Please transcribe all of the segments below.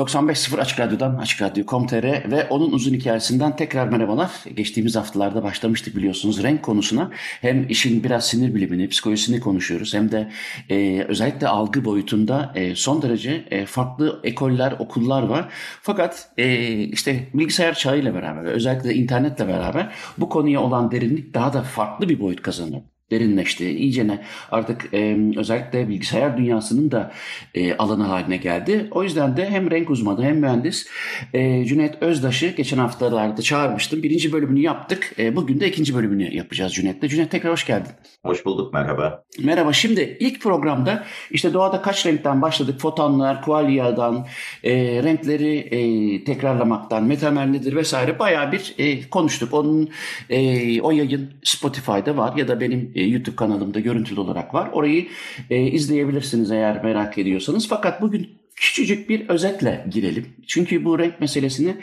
95.0 Açık Radyo'dan, Açık Radyo.com.tr ve onun uzun hikayesinden tekrar merhabalar. Geçtiğimiz haftalarda başlamıştık biliyorsunuz renk konusuna. Hem işin biraz sinir bilimini, psikolojisini konuşuyoruz hem de e, özellikle algı boyutunda e, son derece e, farklı ekoller, okullar var. Fakat e, işte bilgisayar çağıyla beraber, özellikle internetle beraber bu konuya olan derinlik daha da farklı bir boyut kazanıyor derinleşti. İyicene artık e, özellikle bilgisayar dünyasının da e, alanı haline geldi. O yüzden de hem renk uzmanı hem mühendis e, Cüneyt Özdaş'ı geçen haftalarda çağırmıştım. Birinci bölümünü yaptık. E, bugün de ikinci bölümünü yapacağız Cüneyt'le. Cüneyt tekrar hoş geldin. Hoş bulduk merhaba. Merhaba. Şimdi ilk programda işte doğada kaç renkten başladık? Fotonlar, kualyadan, e, renkleri e, tekrarlamaktan, metamer nedir vesaire bayağı bir e, konuştuk. Onun e, o yayın Spotify'da var ya da benim e, YouTube kanalımda görüntülü olarak var. Orayı e, izleyebilirsiniz eğer merak ediyorsanız. Fakat bugün küçücük bir özetle girelim. Çünkü bu renk meselesini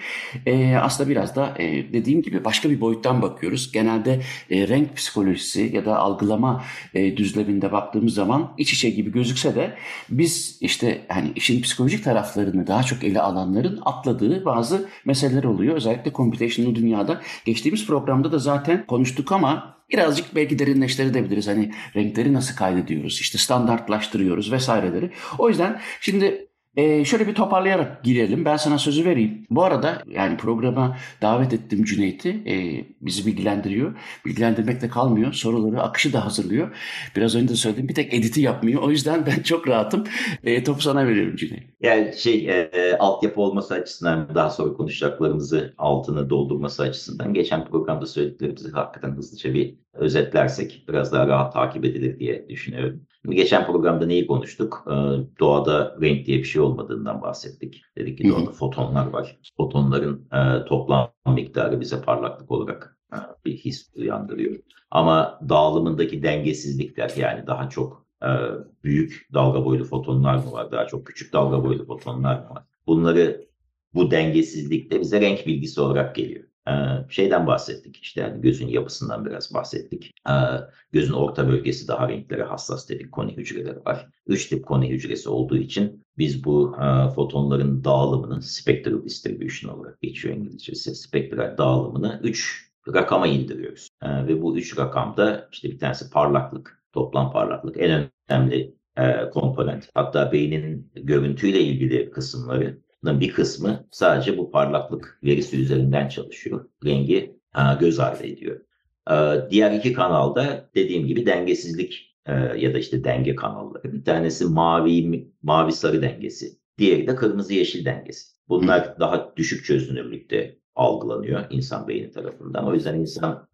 e, aslında biraz da e, dediğim gibi başka bir boyuttan bakıyoruz. Genelde e, renk psikolojisi ya da algılama e, düzleminde baktığımız zaman iç içe gibi gözükse de biz işte hani işin psikolojik taraflarını daha çok ele alanların atladığı bazı meseleler oluyor. Özellikle computational dünyada geçtiğimiz programda da zaten konuştuk ama birazcık belki derinleştirebiliriz. Hani renkleri nasıl kaydediyoruz, işte standartlaştırıyoruz vesaireleri. O yüzden şimdi ee, şöyle bir toparlayarak girelim. Ben sana sözü vereyim. Bu arada yani programa davet ettim Cüneyt'i. Ee, bizi bilgilendiriyor. Bilgilendirmekle kalmıyor. Soruları, akışı da hazırlıyor. Biraz önce de söyledim. Bir tek editi yapmıyor. O yüzden ben çok rahatım. Ee, topu sana veriyorum Cüneyt. Yani şey e, altyapı olması açısından daha sonra konuşacaklarımızı altını doldurması açısından geçen programda söylediklerimizi hakikaten hızlıca bir özetlersek biraz daha rahat takip edilir diye düşünüyorum. Geçen programda neyi konuştuk? Ee, doğada renk diye bir şey olmadığından bahsettik. Dedik ki doğada fotonlar var. Fotonların e, toplam miktarı bize parlaklık olarak e, bir his uyandırıyor. Ama dağılımındaki dengesizlikler yani daha çok e, büyük dalga boylu fotonlar mı var? Daha çok küçük dalga boylu fotonlar mı var? Bunları bu dengesizlik de bize renk bilgisi olarak geliyor. Ee, şeyden bahsettik işte yani gözün yapısından biraz bahsettik. Ee, gözün orta bölgesi daha renklere hassas dedik koni hücreleri var. Üç tip koni hücresi olduğu için biz bu e, fotonların dağılımını spectral distribution olarak geçiyor İngilizcesi. Spektral dağılımını üç rakama indiriyoruz. Ee, ve bu üç rakamda işte bir tanesi parlaklık, toplam parlaklık en önemli e, komponent. Hatta beynin görüntüyle ilgili kısımları bir kısmı sadece bu parlaklık verisi üzerinden çalışıyor. Rengi göz ardı ediyor. Diğer iki kanalda dediğim gibi dengesizlik ya da işte denge kanalları. Bir tanesi mavi mavi sarı dengesi. Diğeri de kırmızı yeşil dengesi. Bunlar daha düşük çözünürlükte algılanıyor insan beyni tarafından. O yüzden insan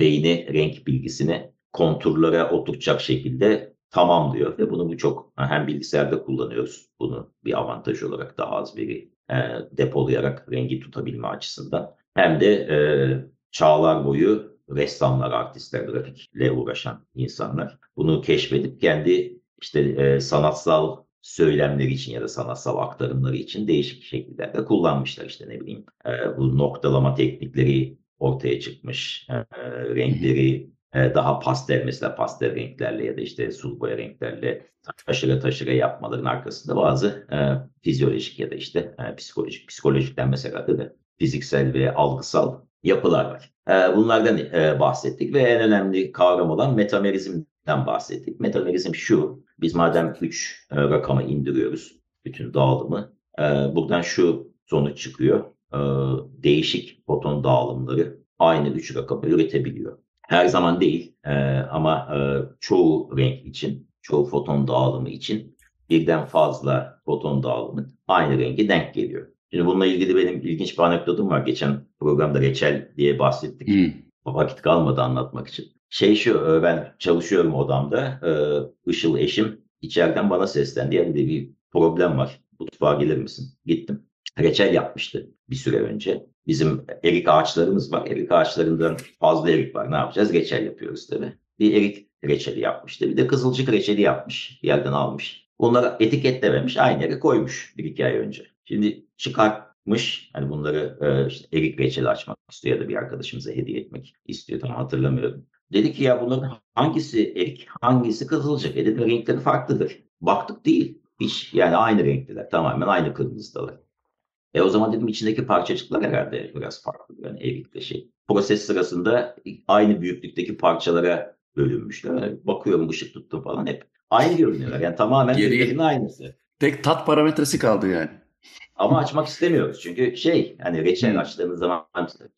beyni renk bilgisini konturlara oturacak şekilde tamamlıyor ve bunu bu çok hem bilgisayarda kullanıyoruz. Bunu bir avantaj olarak daha az veri e, depolayarak rengi tutabilme açısından. Hem de e, çağlar boyu ressamlar, artistler, grafikle uğraşan insanlar bunu keşfedip kendi işte e, sanatsal söylemleri için ya da sanatsal aktarımları için değişik şekillerde kullanmışlar. işte ne bileyim e, bu noktalama teknikleri ortaya çıkmış, e, renkleri ee, daha pastel mesela pastel renklerle ya da işte sulu boya renklerle taşıra taşıra yapmaların arkasında bazı e, fizyolojik ya da işte e, psikolojik, psikolojikten mesela da fiziksel ve algısal yapılar var. E, bunlardan e, bahsettik ve en önemli kavram olan metamerizmden bahsettik. Metamerizm şu, biz madem 3 e, rakamı indiriyoruz, bütün dağılımı, e, buradan şu sonuç çıkıyor. E, değişik foton dağılımları aynı 3 rakamı üretebiliyor. Her zaman değil e, ama e, çoğu renk için, çoğu foton dağılımı için birden fazla foton dağılımı aynı rengi denk geliyor. Şimdi bununla ilgili benim ilginç bir anekdotum var. Geçen programda reçel diye bahsettik. Hmm. Vakit kalmadı anlatmak için. Şey şu ben çalışıyorum odamda. Işıl eşim içeriden bana seslendi. Yani bir problem var. Mutfağa gelir misin? Gittim. Reçel yapmıştı bir süre önce. Bizim erik ağaçlarımız var. Erik ağaçlarından fazla erik var. Ne yapacağız? Reçel yapıyoruz tabii. Bir erik reçeli yapmıştı. Bir de kızılcık reçeli yapmış. Yerden almış. Bunları etiketlememiş. Aynı yere koymuş bir iki ay önce. Şimdi çıkartmış. Hani bunları e, işte erik reçeli açmak istiyor ya da bir arkadaşımıza hediye etmek istiyor. Tam hatırlamıyorum. Dedi ki ya bunların hangisi erik, hangisi kızılcık? E dedim renkleri farklıdır. Baktık değil. Hiç yani aynı renkliler. Tamamen aynı kırmızıdalar. E o zaman dedim içindeki parçacıklar herhalde biraz farklı. Yani erikle şey. Proses sırasında aynı büyüklükteki parçalara bölünmüşler. Yani bakıyorum ışık tuttum falan hep aynı görünüyorlar. Yani tamamen birbirinin aynısı. Tek tat parametresi kaldı yani. Ama açmak istemiyoruz. Çünkü şey hani reçel hmm. açtığımız zaman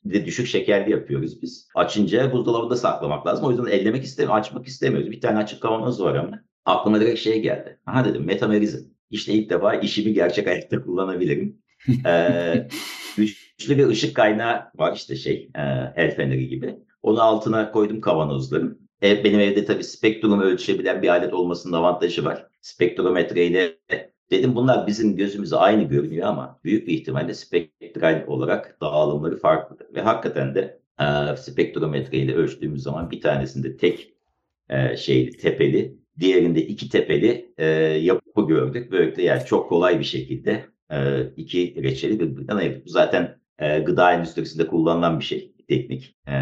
bir de düşük şekerli yapıyoruz biz. Açınca buzdolabında saklamak lazım. O yüzden ellemek istemiyoruz. Açmak istemiyoruz. Bir tane açık kavanoz var ama. Aklıma direkt şey geldi. Aha dedim metamerizm. İşte ilk defa işimi gerçek hayatta kullanabilirim. ee, güçlü bir ışık kaynağı var işte şey e, el feneri gibi. Onu altına koydum kavanozların. E, benim evde tabii spektrum ölçebilen bir alet olmasının avantajı var. Spektrometreyle dedim bunlar bizim gözümüze aynı görünüyor ama büyük bir ihtimalle spektral olarak dağılımları farklıdır. Ve hakikaten de e, spektrometreyle ölçtüğümüz zaman bir tanesinde tek e, şeyli, tepeli, diğerinde iki tepeli e, yapı gördük. Böylelikle yani çok kolay bir şekilde e, iki reçeli birbirinden ayırdık. Bu zaten e, gıda endüstrisinde kullanılan bir şey teknik. E,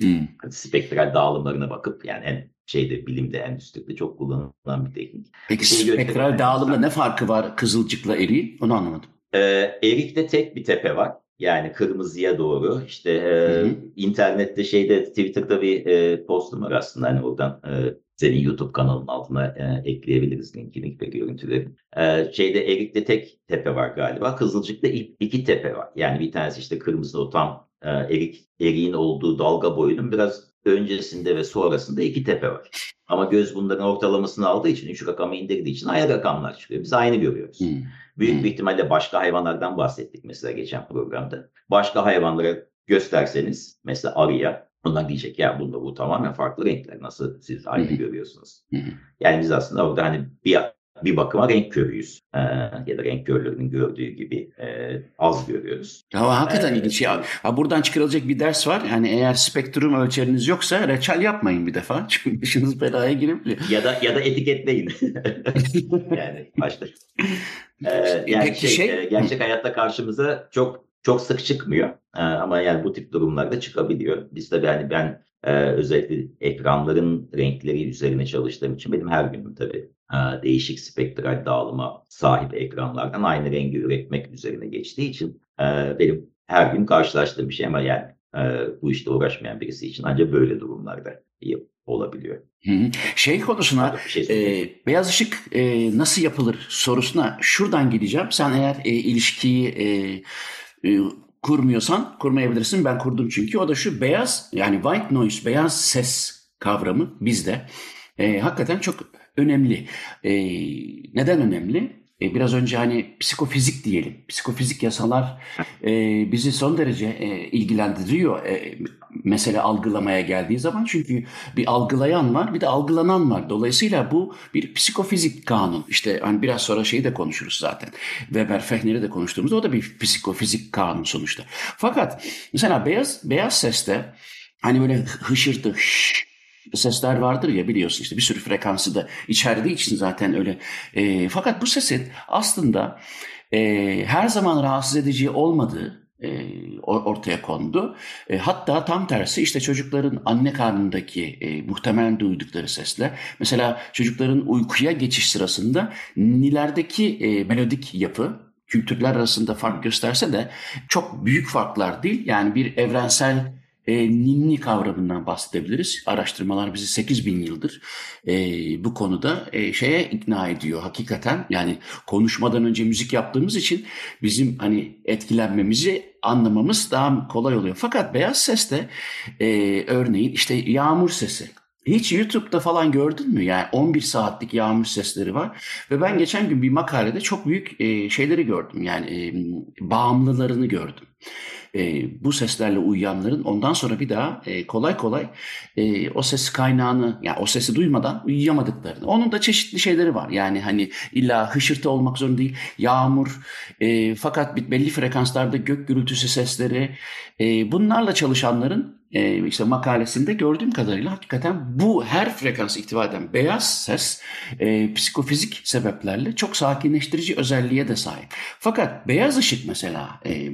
hmm. Spektral dağılımlarına bakıp yani en şeyde bilimde, endüstride çok kullanılan bir teknik. Peki şey spektral dağılımda ne farkı var kızılcıkla eriğin? Onu anlamadım. E, erikte tek bir tepe var. Yani kırmızıya doğru. İşte e, internette şeyde Twitter'da bir e, postum var aslında. Hani oradan e, senin YouTube kanalının altına e, ekleyebiliriz linkini ve görüntüleri. E, şeyde Erik'te tek tepe var galiba. Kızılcık'ta iki tepe var. Yani bir tanesi işte kırmızı o tam e, erik, eriğin olduğu dalga boyunun biraz öncesinde ve sonrasında iki tepe var. Ama göz bunların ortalamasını aldığı için, üç rakamı indirdiği için aynı rakamlar çıkıyor. Biz aynı görüyoruz. Hmm. Büyük bir hmm. ihtimalle başka hayvanlardan bahsettik mesela geçen programda. Başka hayvanlara gösterseniz, mesela arıya, onlar diyecek ya bunda bu tamamen farklı renkler. Nasıl siz aynı görüyorsunuz? Yani biz aslında orada hani bir bir bakıma renk körüyüz. Ee, ya da renk körlerinin gördüğü gibi e, az görüyoruz. Ya hakikaten ee, ilginç. Ya, ha, buradan çıkarılacak bir ders var. Yani eğer spektrum ölçeriniz yoksa reçel yapmayın bir defa. Çünkü başınız belaya girebiliyor. Ya da ya da etiketleyin. yani başta. Ee, yani şey, şey... E, gerçek hayatta karşımıza çok çok sık çıkmıyor. Ee, ama yani bu tip durumlarda çıkabiliyor. Biz tabii yani ben e, özellikle ekranların renkleri üzerine çalıştığım için benim her günüm tabii e, değişik spektral dağılıma sahip ekranlardan aynı rengi üretmek üzerine geçtiği için e, benim her gün karşılaştığım bir şey ama yani e, bu işte uğraşmayan birisi için ancak böyle durumlarda olabiliyor. Şey konusuna şey e, beyaz ışık e, nasıl yapılır sorusuna şuradan gideceğim. Sen eğer e, ilişkiyi e, e, kurmuyorsan kurmayabilirsin. Ben kurdum çünkü. O da şu beyaz yani white noise, beyaz ses kavramı bizde e, hakikaten çok önemli. E, neden önemli? E, biraz önce hani psikofizik diyelim. Psikofizik yasalar e, bizi son derece e, ilgilendiriyor. E, mesele algılamaya geldiği zaman çünkü bir algılayan var bir de algılanan var. Dolayısıyla bu bir psikofizik kanun. İşte hani biraz sonra şeyi de konuşuruz zaten. Weber Fechner'i de konuştuğumuzda o da bir psikofizik kanun sonuçta. Fakat mesela beyaz beyaz seste hani böyle hışırtı hış, sesler vardır ya biliyorsun işte bir sürü frekansı da içerdiği için zaten öyle. E, fakat bu sesin aslında e, her zaman rahatsız edici olmadığı e, ortaya kondu. E, hatta tam tersi işte çocukların anne karnındaki e, muhtemelen duydukları sesle mesela çocukların uykuya geçiş sırasında nilerdeki e, melodik yapı kültürler arasında fark gösterse de çok büyük farklar değil. Yani bir evrensel e, ninni kavramından bahsedebiliriz. Araştırmalar bizi 8 bin yıldır e, bu konuda e, şeye ikna ediyor hakikaten. Yani konuşmadan önce müzik yaptığımız için bizim hani etkilenmemizi anlamamız daha kolay oluyor. Fakat beyaz ses de e, örneğin işte yağmur sesi. Hiç YouTube'da falan gördün mü? Yani 11 saatlik yağmur sesleri var. Ve ben geçen gün bir makalede çok büyük e, şeyleri gördüm. Yani e, bağımlılarını gördüm. E, bu seslerle uyuyanların ondan sonra bir daha e, kolay kolay e, o ses kaynağını, yani o sesi duymadan uyuyamadıklarını. Onun da çeşitli şeyleri var. Yani hani illa hışırtı olmak zorunda değil. Yağmur, e, fakat belli frekanslarda gök gürültüsü sesleri, e, bunlarla çalışanların e, işte makalesinde gördüğüm kadarıyla hakikaten bu her frekans ihtiva eden beyaz ses e, psikofizik sebeplerle çok sakinleştirici özelliğe de sahip. Fakat beyaz ışık mesela e,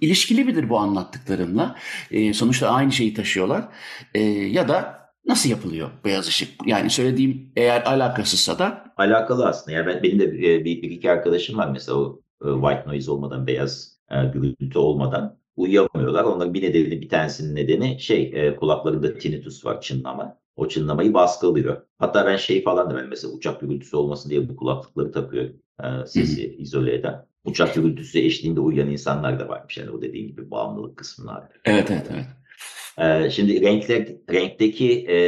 ilişkili midir bu anlattıklarımla? E, sonuçta aynı şeyi taşıyorlar. E, ya da nasıl yapılıyor beyaz ışık? Yani söylediğim eğer alakasızsa da. Alakalı aslında. Yani ben, benim de bir, bir, bir iki arkadaşım var mesela o e, white noise olmadan, beyaz e, gürültü olmadan uyuyamıyorlar. Onların bir nedeni, bir tanesinin nedeni şey e, kulaklarında tinnitus var, çınlama. O çınlamayı baskılıyor. Hatta ben şey falan da ben mesela uçak gürültüsü olmasın diye bu kulaklıkları takıyorum. E, sesi izole eden. Uçak gürültüsü eşliğinde uyuyan insanlar da varmış. Yani o dediğin gibi bağımlılık kısmına. Evet, evet, evet. E, şimdi renkler, renkteki e,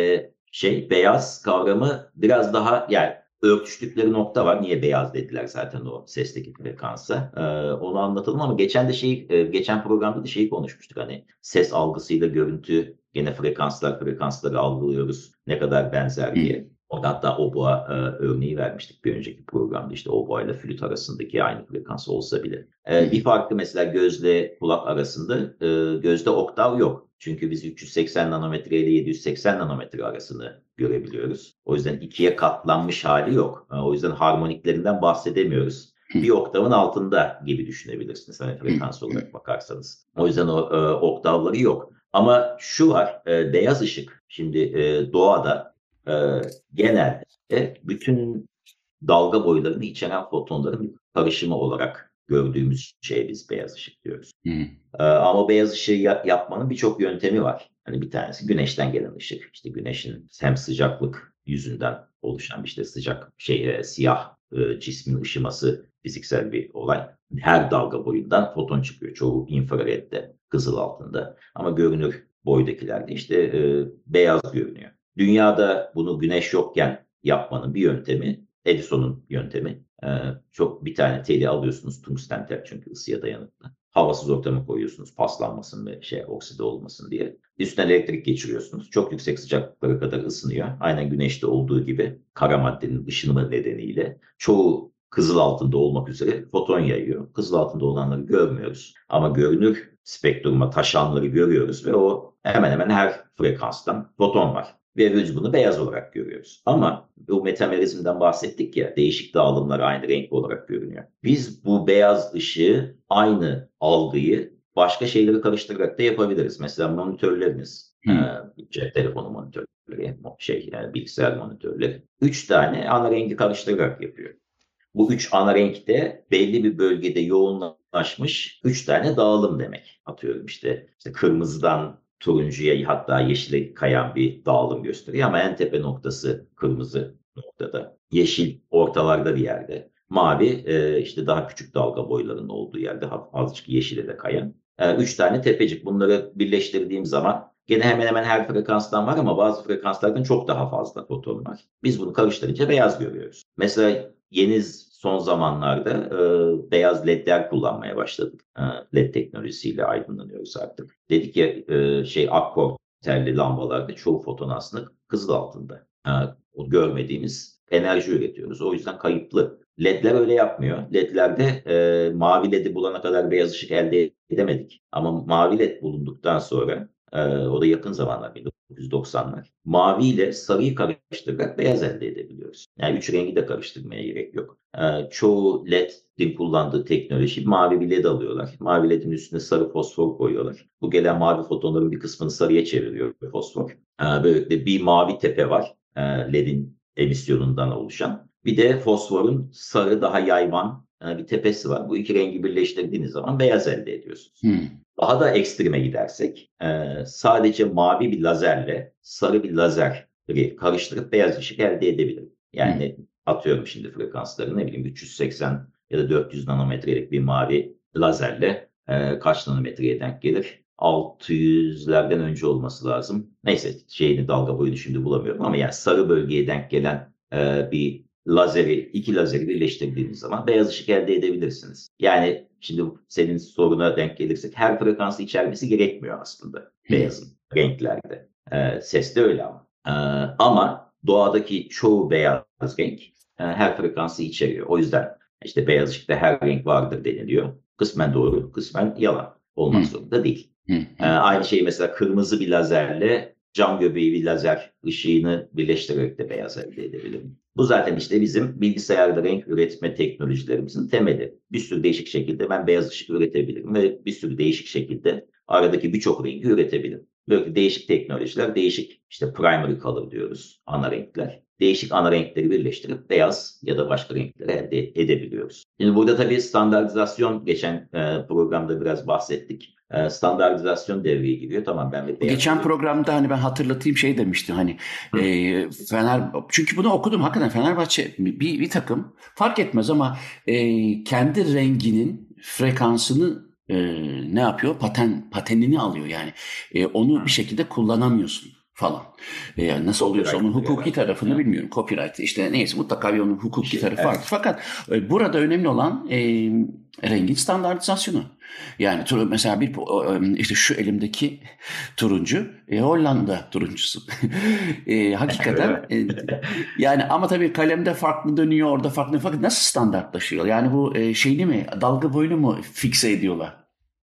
şey beyaz kavramı biraz daha yani örtüştükleri nokta var. Niye beyaz dediler zaten o sesteki frekansa. Ee, onu anlatalım ama geçen de şey e, geçen programda da şeyi konuşmuştuk. Hani ses algısıyla görüntü gene frekanslar frekansları algılıyoruz. Ne kadar benzer diye. Orada hatta oboa e, örneği vermiştik bir önceki programda. İşte oboa ile flüt arasındaki aynı frekans olsa bile. E, bir farkı mesela gözle kulak arasında e, gözde oktav yok. Çünkü biz 380 nanometre ile 780 nanometre arasını görebiliyoruz. O yüzden ikiye katlanmış hali yok. E, o yüzden harmoniklerinden bahsedemiyoruz. Bir oktavın altında gibi düşünebilirsiniz. Hani frekans olarak bakarsanız. O yüzden o e, oktavları yok. Ama şu var, e, beyaz ışık. Şimdi e, doğada e, genelde bütün dalga boylarını içeren fotonların karışımı olarak gördüğümüz şeye biz beyaz ışık diyoruz. Hmm. Ee, ama beyaz ışığı ya- yapmanın birçok yöntemi var. Hani bir tanesi güneşten gelen ışık. İşte güneşin hem sıcaklık yüzünden oluşan işte sıcak şey e, siyah e, cismin ışıması fiziksel bir olay. Her dalga boyundan foton çıkıyor. Çoğu infrarette, kızıl altında. Ama görünür boydakilerde işte e, beyaz görünüyor. Dünyada bunu güneş yokken yapmanın bir yöntemi Edison'un yöntemi. Ee, çok bir tane teli alıyorsunuz tungsten tel çünkü ısıya dayanıklı. Havasız ortama koyuyorsunuz paslanmasın ve şey okside olmasın diye. Üstüne elektrik geçiriyorsunuz. Çok yüksek sıcaklıklara kadar ısınıyor. Aynen güneşte olduğu gibi kara maddenin ışınımı nedeniyle çoğu kızıl altında olmak üzere foton yayıyor. Kızıl altında olanları görmüyoruz. Ama görünür spektruma taşanları görüyoruz ve o hemen hemen her frekanstan foton var ve biz bunu beyaz olarak görüyoruz. Ama bu metamerizmden bahsettik ya değişik dağılımlar aynı renk olarak görünüyor. Biz bu beyaz ışığı aynı algıyı başka şeyleri karıştırarak da yapabiliriz. Mesela monitörlerimiz, hmm. e, cep telefonu monitörleri, şey yani bilgisayar monitörleri. Üç tane ana rengi karıştırarak yapıyor. Bu üç ana renkte belli bir bölgede yoğunlaşmış üç tane dağılım demek. Atıyorum işte, işte kırmızıdan turuncuya hatta yeşile kayan bir dağılım gösteriyor ama en tepe noktası kırmızı noktada. Yeşil ortalarda bir yerde. Mavi e, işte daha küçük dalga boylarının olduğu yerde azıcık yeşile de kayan. E, üç tane tepecik. Bunları birleştirdiğim zaman gene hemen hemen her frekanstan var ama bazı frekanslardan çok daha fazla foton var. Biz bunu karıştırınca beyaz görüyoruz. Mesela yeni son zamanlarda e, beyaz ledler kullanmaya başladık. E, led teknolojisiyle aydınlanıyoruz artık. Dedik ya e, şey akkor telli lambalarda çoğu foton aslında kızıl altında. E, o görmediğimiz enerji üretiyoruz. O yüzden kayıplı. LED'ler öyle yapmıyor. LED'lerde e, mavi LED'i bulana kadar beyaz ışık elde edemedik. Ama mavi LED bulunduktan sonra e, o da yakın zamanlar 1990'lar. Mavi ile sarıyı karıştırarak beyaz elde edebiliyoruz. Yani üç rengi de karıştırmaya gerek yok. E, çoğu LED'in kullandığı teknoloji mavi bir LED alıyorlar. Mavi LED'in üstüne sarı fosfor koyuyorlar. Bu gelen mavi fotonların bir kısmını sarıya çeviriyor fosfor. E, böylelikle bir mavi tepe var e, LED'in emisyonundan oluşan. Bir de fosforun sarı daha yayvan e, bir tepesi var. Bu iki rengi birleştirdiğiniz zaman beyaz elde ediyorsunuz. Hmm. Daha da ekstreme gidersek e, sadece mavi bir lazerle sarı bir lazeri karıştırıp beyaz ışık elde edebilirim. Yani hmm. atıyorum şimdi frekansları ne bileyim 380 ya da 400 nanometrelik bir mavi lazerle e, kaç nanometreye denk gelir? 600'lerden önce olması lazım. Neyse şeyini dalga boyunu şimdi bulamıyorum ama yani sarı bölgeye denk gelen e, bir lazeri, iki lazeri birleştirdiğiniz zaman beyaz ışık elde edebilirsiniz. Yani şimdi senin soruna denk gelirsek her frekansı içermesi gerekmiyor aslında beyazın renklerde. Ee, ses de öyle ama. Ee, ama doğadaki çoğu beyaz renk e, her frekansı içeriyor. O yüzden işte beyaz ışıkta her renk vardır deniliyor. Kısmen doğru, kısmen yalan. Olmak zorunda değil. Ee, aynı şeyi mesela kırmızı bir lazerle cam göbeği bir lazer ışığını birleştirerek de beyaz elde edebilirim. Bu zaten işte bizim bilgisayarda renk üretme teknolojilerimizin temeli. Bir sürü değişik şekilde ben beyaz ışık üretebilirim ve bir sürü değişik şekilde aradaki birçok rengi üretebilirim. Böyle değişik teknolojiler, değişik işte primary color diyoruz ana renkler. Değişik ana renkleri birleştirip beyaz ya da başka renkleri elde edebiliyoruz. Şimdi burada tabii standartizasyon geçen e, programda biraz bahsettik. E, standartizasyon devreye giriyor. Tamam ben bir beyaz Geçen diyorum. programda hani ben hatırlatayım şey demiştim hani e, Fener çünkü bunu okudum hakikaten Fenerbahçe bir, bir takım fark etmez ama e, kendi renginin frekansını e, ne yapıyor? Paten patenini alıyor yani. E, onu bir şekilde kullanamıyorsun falan. E, yani nasıl oluyorsa onun hukuki tarafını bilmiyorum. Copyright işte neyse mutlaka bir onun hukuki şey, tarafı vardır. Fakat e, burada önemli olan e, rengin standartizasyonu. Yani mesela bir işte şu elimdeki turuncu e, Hollanda turuncusu. e, hakikaten e, yani ama tabii kalemde farklı dönüyor orada farklı fakat nasıl standartlaşıyor? Yani bu e, şeyini mi dalga boyunu mu fikse ediyorlar?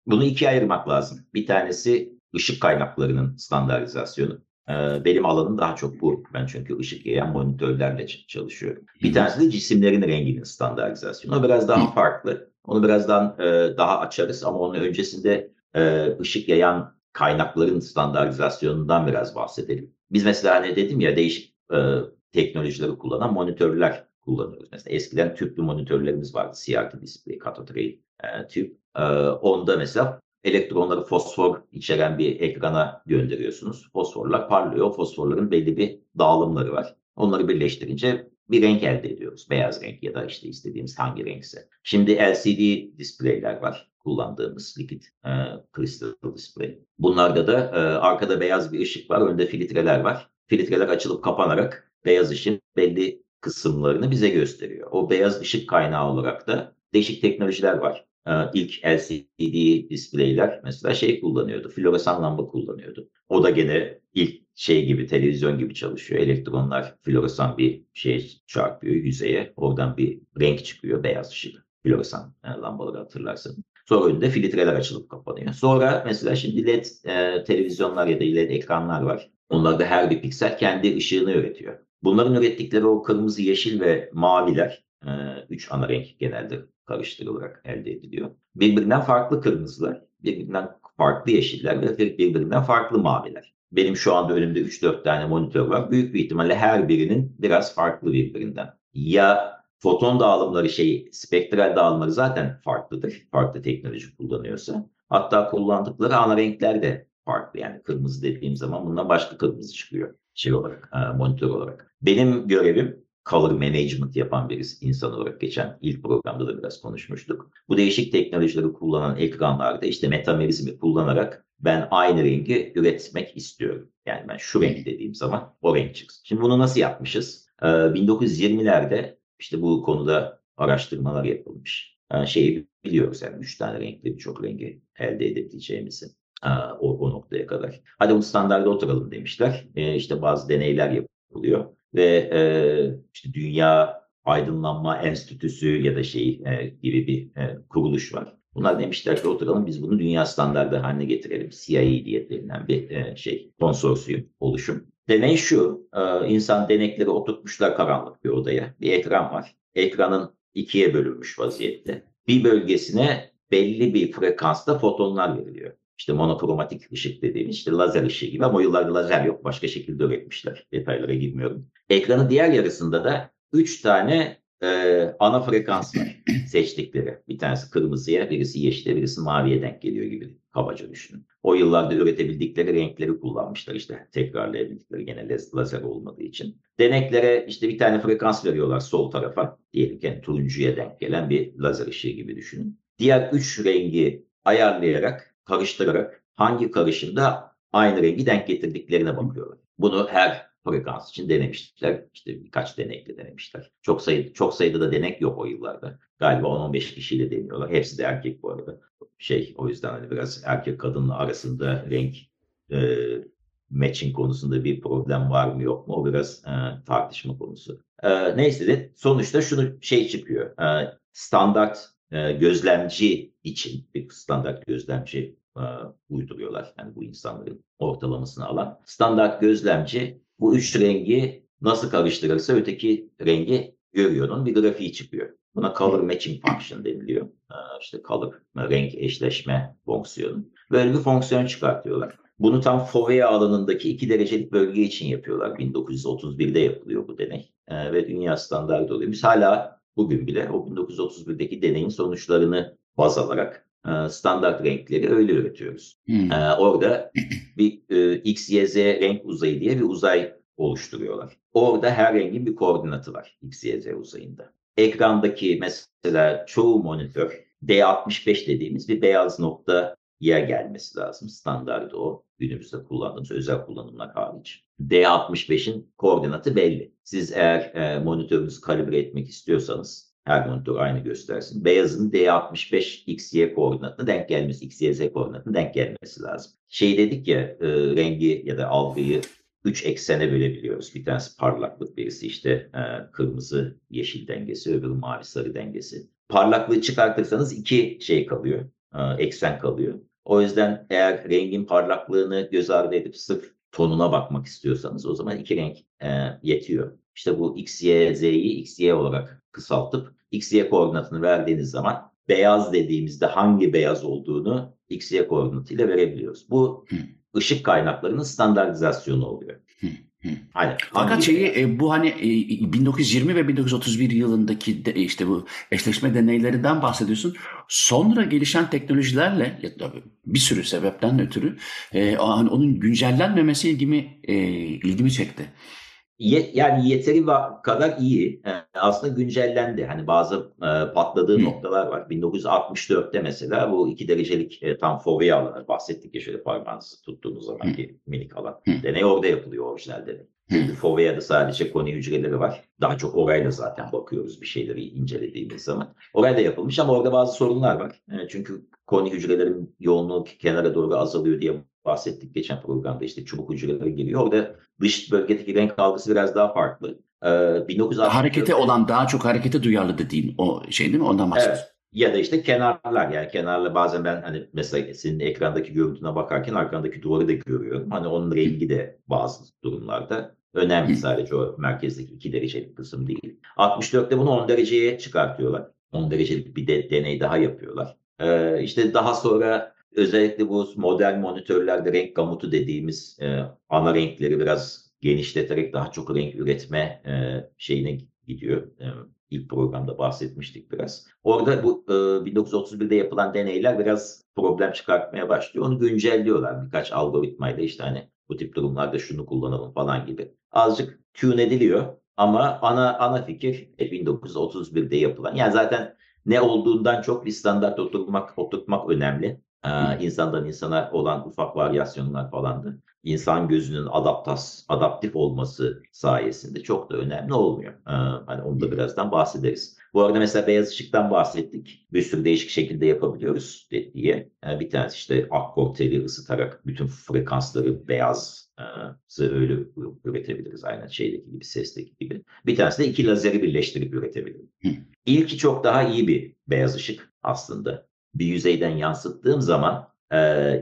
Bunu ikiye ayırmak lazım. Bir tanesi ışık kaynaklarının standartizasyonu. Ee, benim alanım daha çok bu. Ben çünkü ışık yayan monitörlerle çalışıyorum. Bir tanesi de cisimlerin renginin standartizasyonu. O biraz daha farklı. Onu birazdan e, daha açarız ama onun öncesinde e, ışık yayan kaynakların standartizasyonundan biraz bahsedelim. Biz mesela hani dedim ya değişik e, teknolojileri kullanan monitörler kullanıyoruz. Mesela eskiden tüplü monitörlerimiz vardı. CRT display, cathode ray e, tüp. E, onda mesela elektronları fosfor içeren bir ekrana gönderiyorsunuz. Fosforlar parlıyor. Fosforların belli bir dağılımları var. Onları birleştirince bir renk elde ediyoruz. Beyaz renk ya da işte istediğimiz hangi renkse. Şimdi LCD displayler var kullandığımız likit e, crystal display. Bunlarda da e, arkada beyaz bir ışık var, önde filtreler var. Filtreler açılıp kapanarak beyaz ışığın belli kısımlarını bize gösteriyor. O beyaz ışık kaynağı olarak da değişik teknolojiler var. Ee, ilk LCD displayler mesela şey kullanıyordu, floresan lamba kullanıyordu. O da gene ilk şey gibi, televizyon gibi çalışıyor. Elektronlar floresan bir şey çarpıyor yüzeye. Oradan bir renk çıkıyor, beyaz ışık. Floresan e, lambaları hatırlarsın. Sonra önünde filtreler açılıp kapanıyor. Sonra mesela şimdi LED e, televizyonlar ya da LED ekranlar var. Onlarda her bir piksel kendi ışığını üretiyor. Bunların ürettikleri o kırmızı, yeşil ve maviler, e, üç ana renk genelde karıştırılarak elde ediliyor. Birbirinden farklı kırmızılar, birbirinden farklı yeşiller ve birbirinden farklı maviler. Benim şu anda önümde 3-4 tane monitör var. Büyük bir ihtimalle her birinin biraz farklı birbirinden. Ya foton dağılımları şey, spektral dağılımları zaten farklıdır. Farklı teknoloji kullanıyorsa. Hatta kullandıkları ana renkler de farklı. Yani kırmızı dediğim zaman bundan başka kırmızı çıkıyor şey olarak, e, monitör olarak. Benim görevim color management yapan bir insan olarak geçen ilk programda da biraz konuşmuştuk. Bu değişik teknolojileri kullanan ekranlarda işte metamerizmi kullanarak ben aynı rengi üretmek istiyorum. Yani ben şu renk dediğim zaman o renk çıksın. Şimdi bunu nasıl yapmışız? Ee, 1920'lerde işte bu konuda araştırmalar yapılmış. Ee, şeyi biliyoruz yani üç tane renkli birçok rengi elde edebileceğimizi ee, o, o noktaya kadar. Hadi bu standarda oturalım demişler. Ee, işte bazı deneyler yapılıyor ve e, işte Dünya Aydınlanma Enstitüsü ya da şey e, gibi bir e, kuruluş var. Bunlar demişler ki oturalım biz bunu dünya standardı haline getirelim. CIA diye denilen bir e, şey konsorsiyum oluşum. Deney şu, e, insan denekleri oturtmuşlar karanlık bir odaya. Bir ekran var. Ekranın ikiye bölünmüş vaziyette. Bir bölgesine belli bir frekansta fotonlar veriliyor işte monokromatik ışık dediğimiz işte lazer ışığı gibi ama o yıllarda lazer yok. Başka şekilde üretmişler. Detaylara girmiyorum. Ekranın diğer yarısında da 3 tane e, ana frekans var seçtikleri. Bir tanesi kırmızıya, birisi yeşile, birisi maviye denk geliyor gibi kabaca düşünün. O yıllarda üretebildikleri renkleri kullanmışlar işte tekrarlayabildikleri gene lazer olmadığı için. Deneklere işte bir tane frekans veriyorlar sol tarafa. Diyelim ki yani turuncuya denk gelen bir lazer ışığı gibi düşünün. Diğer üç rengi ayarlayarak karıştırarak hangi karışımda aynı rengi denk getirdiklerine bakıyorlar. Bunu her frekans için denemişler. İşte birkaç denekle denemişler. Çok sayı çok sayıda da denek yok o yıllarda. Galiba 10-15 kişiyle deniyorlar. Hepsi de erkek bu arada. Şey o yüzden hani biraz erkek kadınla arasında renk e, matching konusunda bir problem var mı yok mu o biraz e, tartışma konusu. E, neyse de sonuçta şunu şey çıkıyor. E, standart e, gözlemci için bir standart gözlemci e, uyduruyorlar. Yani bu insanların ortalamasını alan. Standart gözlemci bu üç rengi nasıl karıştırırsa öteki rengi görüyor. Onun bir grafiği çıkıyor. Buna color matching function deniliyor. E, işte color, renk eşleşme fonksiyonu. Böyle bir fonksiyon çıkartıyorlar. Bunu tam Fovea alanındaki iki derecelik bölge için yapıyorlar. 1931'de yapılıyor bu deney e, ve dünya standartı oluyor. Biz hala bugün bile o 1931'deki deneyin sonuçlarını baz alarak e, standart renkleri öyle üretiyoruz. Hmm. E, orada bir e, X, Y, Z renk uzayı diye bir uzay oluşturuyorlar. Orada her rengin bir koordinatı var X, Y, Z uzayında. Ekrandaki mesela çoğu monitör D65 dediğimiz bir beyaz nokta yer gelmesi lazım. Standart o. Günümüzde kullandığımız özel kullanımlar hariç. D65'in koordinatı belli. Siz eğer e, monitörünüzü kalibre etmek istiyorsanız her monitör aynı göstersin. Beyazın D65 XY koordinatına denk gelmesi, XYZ koordinatına denk gelmesi lazım. Şey dedik ya e, rengi ya da algıyı 3 eksene bölebiliyoruz. Bir tanesi parlaklık, birisi işte e, kırmızı yeşil dengesi, öbürü mavi sarı dengesi. Parlaklığı çıkartırsanız iki şey kalıyor, e, eksen kalıyor. O yüzden eğer rengin parlaklığını göz ardı edip sırf tonuna bakmak istiyorsanız o zaman iki renk e, yetiyor. İşte bu x, y, z'yi x, y olarak kısaltıp x, y koordinatını verdiğiniz zaman beyaz dediğimizde hangi beyaz olduğunu x, y koordinatıyla verebiliyoruz. Bu ışık kaynaklarının standartizasyonu oluyor. Aynen. Fakat şeyi e, bu hani e, 1920 ve 1931 yılındaki de, işte bu eşleşme deneylerinden bahsediyorsun. Sonra gelişen teknolojilerle ya da bir sürü sebepten ötürü e, hani onun güncellenmemesi ilgimi e, ilgimi çekti yani yeteri kadar iyi. Aslında güncellendi. Hani bazı e, patladığı Hı. noktalar var. 1964'te mesela bu iki derecelik e, tam fovea alanı bahsettik ya şöyle parmağınızı tuttuğunuz zaman ki minik alan. Hı. Deney orada yapılıyor orijinal deney. Çünkü Fovea'da sadece koni hücreleri var. Daha çok orayla zaten bakıyoruz bir şeyleri incelediğimiz zaman. Orada yapılmış ama orada bazı sorunlar var. çünkü koni hücrelerin yoğunluğu kenara doğru azalıyor diye bahsettik geçen programda işte çubuk hücreleri giriyor. Orada dış bölgedeki renk algısı biraz daha farklı. Ee, 1964... Harekete olan daha çok harekete duyarlı dediğin o şey değil mi? Ondan bahsediyorsun. Evet. Ya da işte kenarlar yani kenarla bazen ben hani mesela senin ekrandaki görüntüne bakarken arkandaki duvarı da görüyorum. Hani onun rengi de bazı durumlarda önemli sadece o merkezdeki 2 derecelik kısım değil. 64'te bunu 10 dereceye çıkartıyorlar. 10 derecelik bir de, deney daha yapıyorlar. Ee, işte daha sonra özellikle bu modern monitörlerde renk gamutu dediğimiz e, ana renkleri biraz genişleterek daha çok renk üretme e, şeyine gidiyor. E, ilk programda bahsetmiştik biraz. Orada bu e, 1931'de yapılan deneyler biraz problem çıkartmaya başlıyor. Onu güncelliyorlar birkaç algoritmayla işte hani bu tip durumlarda şunu kullanalım falan gibi. Azıcık tune ediliyor ama ana ana fikir 1931'de yapılan. Yani zaten ne olduğundan çok bir standart oturtmak oturtmak önemli. Ee, insandan insana olan ufak varyasyonlar falandı. İnsan gözünün adaptas, adaptif olması sayesinde çok da önemli olmuyor. Ee, hani onu da birazdan bahsederiz. Bu arada mesela beyaz ışıktan bahsettik. Bir sürü değişik şekilde yapabiliyoruz diye. Yani bir tanesi işte akkor teli ısıtarak bütün frekansları beyaz öyle üretebiliriz. Aynen şeydeki gibi, sesteki gibi. Bir tanesi de iki lazeri birleştirip üretebiliriz. İlki çok daha iyi bir beyaz ışık aslında bir yüzeyden yansıttığım zaman e,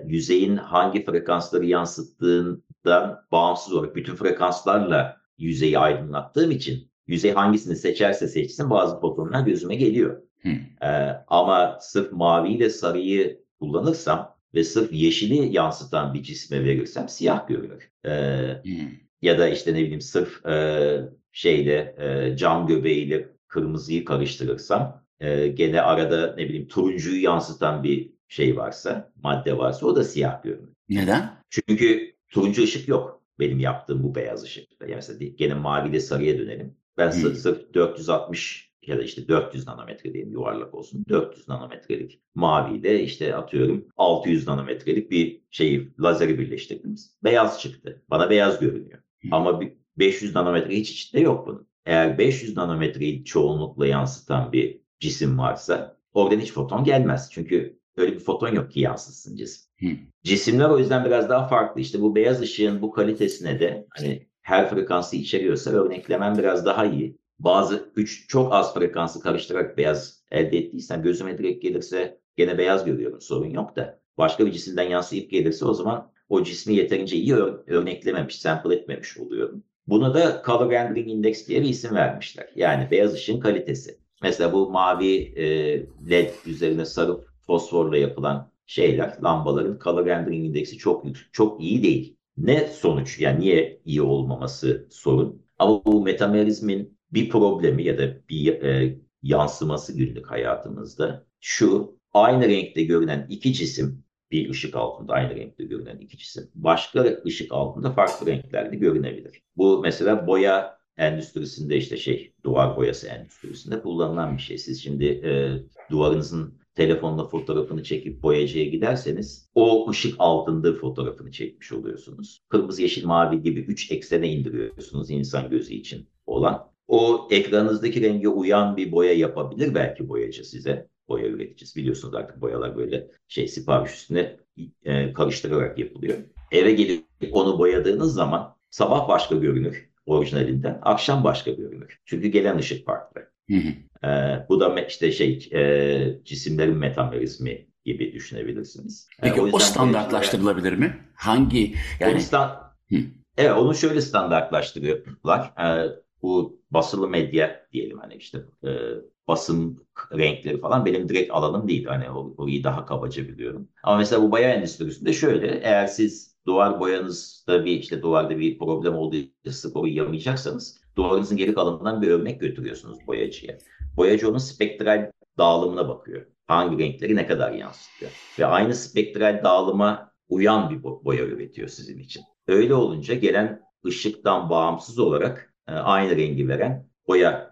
yüzeyin hangi frekansları yansıttığından bağımsız olarak bütün frekanslarla yüzeyi aydınlattığım için yüzey hangisini seçerse seçsin bazı fotonlar gözüme geliyor. E, ama sırf mavi ile sarıyı kullanırsam ve sırf yeşili yansıtan bir cisme verirsem siyah görünür. E, Ya da işte ne bileyim sırf e, şeyle e, cam göbeğiyle kırmızıyı karıştırırsam e, gene arada ne bileyim turuncuyu yansıtan bir şey varsa, madde varsa o da siyah görünür. Neden? Çünkü turuncu ışık yok benim yaptığım bu beyaz ışıkta. Yani mesela gene mavi de sarıya dönelim. Ben hmm. sırf, sırf 460 ya da işte 400 nanometre diyeyim yuvarlak olsun. 400 nanometrelik maviyle işte atıyorum 600 nanometrelik bir şeyi lazeri birleştirdim. Beyaz çıktı. Bana beyaz görünüyor. Hmm. Ama bir 500 nanometre hiç içinde yok bunun. Eğer 500 nanometreyi çoğunlukla yansıtan bir cisim varsa oradan hiç foton gelmez. Çünkü öyle bir foton yok ki yansıtsın cisim. Hı. Cisimler o yüzden biraz daha farklı. İşte bu beyaz ışığın bu kalitesine de hani her frekansı içeriyorsa örneklemen biraz daha iyi. Bazı üç çok az frekansı karıştırarak beyaz elde ettiysen gözüme direkt gelirse gene beyaz görüyorum sorun yok da. Başka bir cisimden yansıyıp gelirse o zaman o cismi yeterince iyi örneklememiş, sample etmemiş oluyorum. Buna da Color Rendering Index diye bir isim vermişler. Yani beyaz ışığın kalitesi. Mesela bu mavi e, led üzerine sarıp fosforla yapılan şeyler, lambaların Color Rendering Index'i çok çok iyi değil. Ne sonuç? Yani niye iyi olmaması sorun? Ama bu metamerizmin bir problemi ya da bir e, yansıması günlük hayatımızda şu aynı renkte görünen iki cisim bir ışık altında aynı renkte görünen iki cisim başka ışık altında farklı renklerde görünebilir. Bu mesela boya endüstrisinde işte şey duvar boyası endüstrisinde kullanılan bir şey. Siz şimdi e, duvarınızın telefonla fotoğrafını çekip boyacıya giderseniz o ışık altında fotoğrafını çekmiş oluyorsunuz. Kırmızı, yeşil, mavi gibi üç eksene indiriyorsunuz insan gözü için olan. O ekranınızdaki renge uyan bir boya yapabilir belki boyacı size boya üreticisi. Biliyorsunuz artık boyalar böyle şey sipariş üstüne e, karıştırarak yapılıyor. Eve gelip onu boyadığınız zaman sabah başka görünür orijinalinden, akşam başka görünür. Çünkü gelen ışık farklı. Hı hı. E, bu da işte şey e, cisimlerin metamerizmi gibi düşünebilirsiniz. E, Peki e, o, o standartlaştırılabilir mi? Hangi yani? Stand... Evet onu şöyle standartlaştırıyorlar. E, bu basılı medya diyelim hani işte e, basın renkleri falan benim direkt alanım değil. Hani orayı daha kabaca biliyorum. Ama mesela bu boya endüstrisinde şöyle eğer siz duvar boyanızda bir işte duvarda bir problem olduğu sık orayı yamayacaksanız duvarınızın geri kalanından bir örnek götürüyorsunuz boyacıya. Boyacı onun spektral dağılımına bakıyor. Hangi renkleri ne kadar yansıtıyor. Ve aynı spektral dağılıma uyan bir boya üretiyor sizin için. Öyle olunca gelen ışıktan bağımsız olarak e, aynı rengi veren boya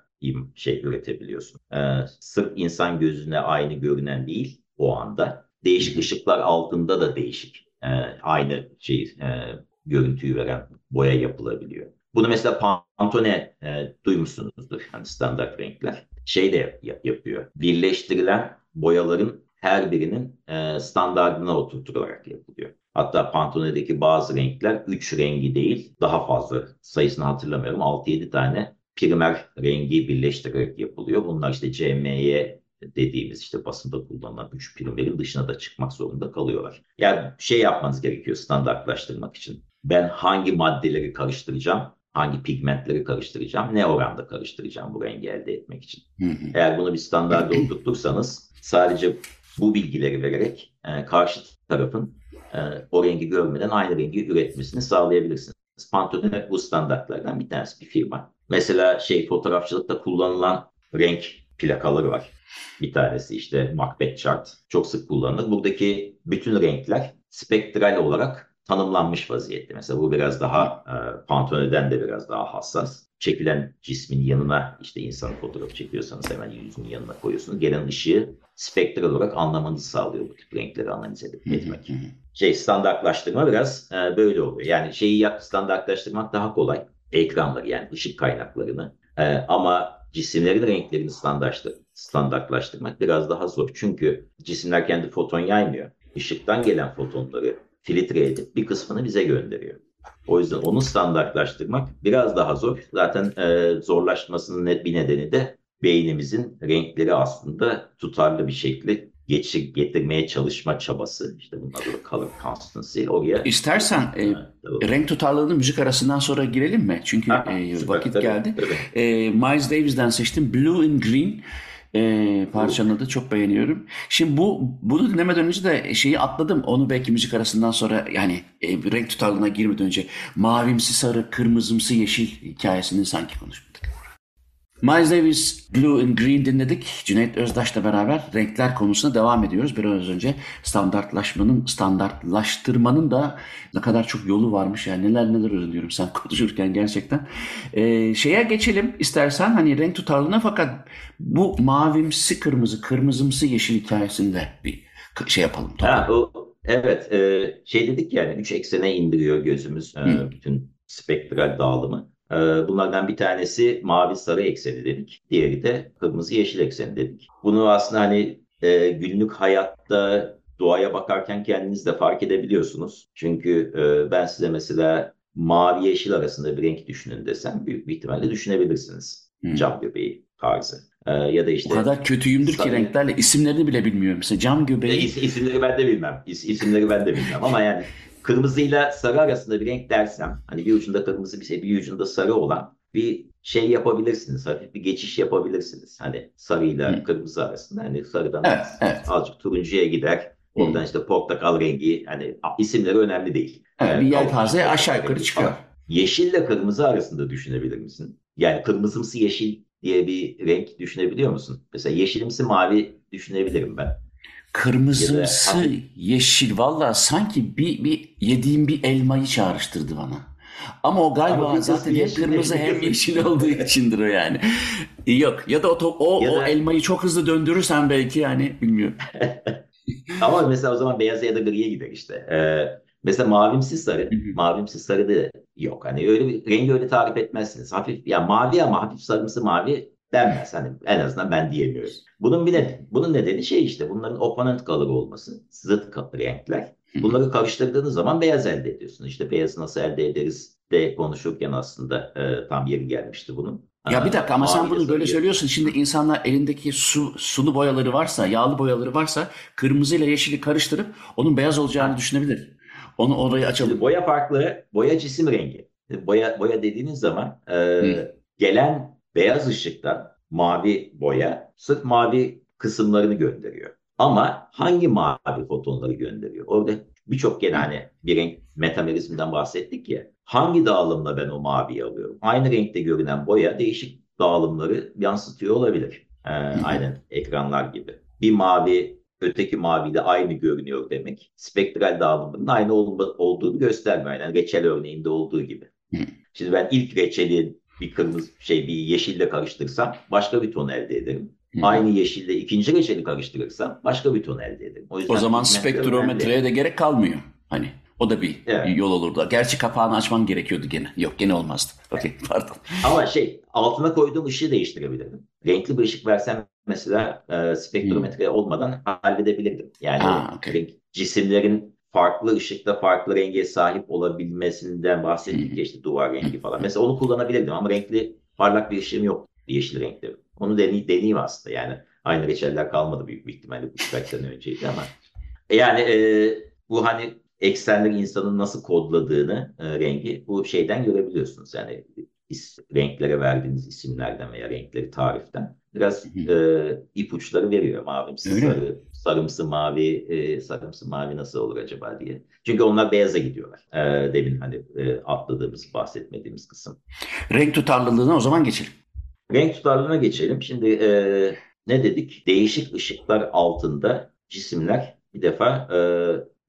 şey üretebiliyorsun. E, sırf insan gözüne aynı görünen değil o anda. Değişik ışıklar altında da değişik e, aynı şey e, görüntüyü veren boya yapılabiliyor. Bunu mesela Pantone e, duymuşsunuzdur. Hani standart renkler. Şey de yap, yapıyor. Birleştirilen boyaların her birinin e, standartına oturtularak yapılıyor. Hatta Pantone'deki bazı renkler 3 rengi değil daha fazla sayısını hatırlamıyorum 6-7 tane primer rengi birleştirerek yapılıyor. Bunlar işte CMY dediğimiz işte basında kullanılan 3 primerin dışına da çıkmak zorunda kalıyorlar. Yani şey yapmanız gerekiyor standartlaştırmak için. Ben hangi maddeleri karıştıracağım, hangi pigmentleri karıştıracağım, ne oranda karıştıracağım bu rengi elde etmek için. Eğer bunu bir standarda oturtursanız sadece bu bilgileri vererek e, karşı tarafın e, o rengi görmeden aynı rengi üretmesini sağlayabilirsiniz. Pantone bu standartlardan bir tanesi bir firma. Mesela şey fotoğrafçılıkta kullanılan renk plakaları var. Bir tanesi işte Macbeth chart çok sık kullanılır. Buradaki bütün renkler spektral olarak tanımlanmış vaziyette. Mesela bu biraz daha e, Pantone'den de biraz daha hassas. Çekilen cismin yanına işte insan fotoğrafı çekiyorsanız hemen yüzünün yanına koyuyorsunuz. Gelen ışığı spektral olarak anlamanızı sağlıyor bu tip renkleri analiz edip etmek. şey standartlaştırma biraz e, böyle oluyor. Yani şeyi standartlaştırmak daha kolay. Ekranları yani ışık kaynaklarını. E, ama cisimlerin renklerini standartlaştırmak biraz daha zor. Çünkü cisimler kendi foton yaymıyor. Işıktan gelen fotonları filtre edip bir kısmını bize gönderiyor. O yüzden onu standartlaştırmak biraz daha zor. Zaten e, zorlaşmasının net bir nedeni de beynimizin renkleri aslında tutarlı bir şekilde geçir, getirmeye çalışma çabası. İşte bunun adı color constancy. Oraya İstersen e, renk tutarlılığını müzik arasından sonra girelim mi? Çünkü ha, e, süper, vakit tabii, geldi. Tabii. E, Miles Davis'den seçtim. Blue and Green. E, parçanın adı çok beğeniyorum. Şimdi bu bunu dinlemeden önce de şeyi atladım. Onu belki müzik arasından sonra yani e, renk tutarlılığına girmeden önce mavimsi sarı, kırmızımsı yeşil hikayesini sanki konuştuk. Miles Davis Blue and Green dinledik. Cüneyt Özdaş'la beraber renkler konusuna devam ediyoruz. Biraz önce standartlaşmanın, standartlaştırmanın da ne kadar çok yolu varmış. Yani neler neler öğreniyorum sen konuşurken gerçekten. Ee, şeye geçelim istersen hani renk tutarlılığına fakat bu mavimsi kırmızı, kırmızımsı yeşil hikayesinde bir şey yapalım. Ha, o, evet e, şey dedik yani üç eksene indiriyor gözümüz e, bütün spektral dağılımı. Ee, bunlardan bir tanesi mavi sarı ekseni dedik. Diğeri de kırmızı yeşil ekseni dedik. Bunu aslında hani e, günlük hayatta doğaya bakarken kendiniz de fark edebiliyorsunuz. Çünkü e, ben size mesela mavi yeşil arasında bir renk düşünün desem büyük bir ihtimalle düşünebilirsiniz. Hmm. Cam göbeği tarzı. Ee, ya da işte o kadar kötüyümdür sarı. ki renklerle isimlerini bile bilmiyorum. Mesela cam göbeği. İs, isimleri ben de bilmem. İs, isimleri ben de bilmem ama yani kırmızıyla sarı arasında bir renk dersem hani bir ucunda kırmızı bir şey bir ucunda sarı olan bir şey yapabilirsiniz. Hafif bir geçiş yapabilirsiniz. Hani sarıyla hmm. kırmızı arasında. Hani sarıdan evet, evet. azıcık turuncuya gider. Oradan işte portakal rengi hani isimleri önemli değil. Evet, yani, bir yelpaze aşağı yukarı çıkıyor. Yeşille kırmızı arasında düşünebilir misin? Yani kırmızımsı yeşil diye bir renk düşünebiliyor musun? Mesela yeşilimsi mavi düşünebilirim ben. Kırmızımsı da, yeşil valla sanki bir, bir yediğim bir elmayı çağrıştırdı bana. Ama o galiba Ama zaten hem kırmızı hem yeşil olduğu içindir o yani. Yok ya da o, o, ya da... o elmayı çok hızlı döndürürsen belki yani bilmiyorum. Ama mesela o zaman beyaza ya da griye gider işte. Ee, mesela mavimsi sarı, mavimsi sarı da yok. Hani öyle bir rengi öyle tarif etmezsiniz. Hafif ya mavi ama hafif sarımsı mavi denmez. Hani en azından ben diyemiyorum. Bunun bir de bunun nedeni şey işte bunların opponent color olması. Zıt renkler. Bunları karıştırdığınız zaman beyaz elde ediyorsun. İşte beyazı nasıl elde ederiz de konuşurken aslında e, tam yeri gelmişti bunun. Ya bir dakika ama sen bunu böyle söylüyorsun. Şimdi insanlar elindeki su, sulu boyaları varsa, yağlı boyaları varsa kırmızı ile yeşili karıştırıp onun beyaz olacağını düşünebilir. Onu orayı açalım. Şimdi boya farklı. Boya cisim rengi. Boya boya dediğiniz zaman e, gelen beyaz ışıktan mavi boya sırf mavi kısımlarını gönderiyor. Ama hangi mavi fotonları gönderiyor? Orada birçok gene hani bir renk metamerizmden bahsettik ya. Hangi dağılımla ben o maviyi alıyorum? Aynı renkte görünen boya değişik dağılımları yansıtıyor olabilir. Ee, aynen ekranlar gibi. Bir mavi öteki maviyle aynı görünüyor demek. Spektral dağılımının aynı ol- olduğunu göstermiyor. Yani reçel örneğinde olduğu gibi. Şimdi ben ilk reçeli bir kırmızı şey bir yeşille karıştırsam başka bir ton elde ederim. Hı. Aynı yeşille ikinci reçeli karıştırırsam başka bir ton elde ederim. O, yüzden o zaman spektrometreye de gerek kalmıyor. Hani o da bir evet. yol olurdu. Gerçi kapağını açman gerekiyordu gene. Yok gene olmazdı. Okey pardon. Ama şey altına koyduğum ışığı değiştirebilirdim. Renkli bir ışık versem mesela e, spektrometre hmm. olmadan halledebilirdim. Yani ha, okay. cisimlerin farklı ışıkta farklı renge sahip olabilmesinden bahsettik ya işte duvar rengi falan. Mesela onu kullanabilirdim ama renkli parlak bir ışığım yok yeşil renkte. Onu deney, deneyeyim aslında yani. Aynı reçeller kalmadı büyük bir ihtimalle bu birkaç sene önceydi ama. Yani e, bu hani eksenler insanın nasıl kodladığını e, rengi bu şeyden görebiliyorsunuz. Yani is, renklere verdiğiniz isimlerden veya renkleri tariften biraz e, ipuçları veriyor. Mavimsi, sarı? Sarımsı mavi, e, sarımsı mavi nasıl olur acaba diye. Çünkü onlar beyaza gidiyorlar. E, demin hani e, atladığımız, bahsetmediğimiz kısım. Renk tutarlılığına o zaman geçelim. Renk tutarlılığına geçelim. Şimdi e, ne dedik? Değişik ışıklar altında cisimler bir defa e,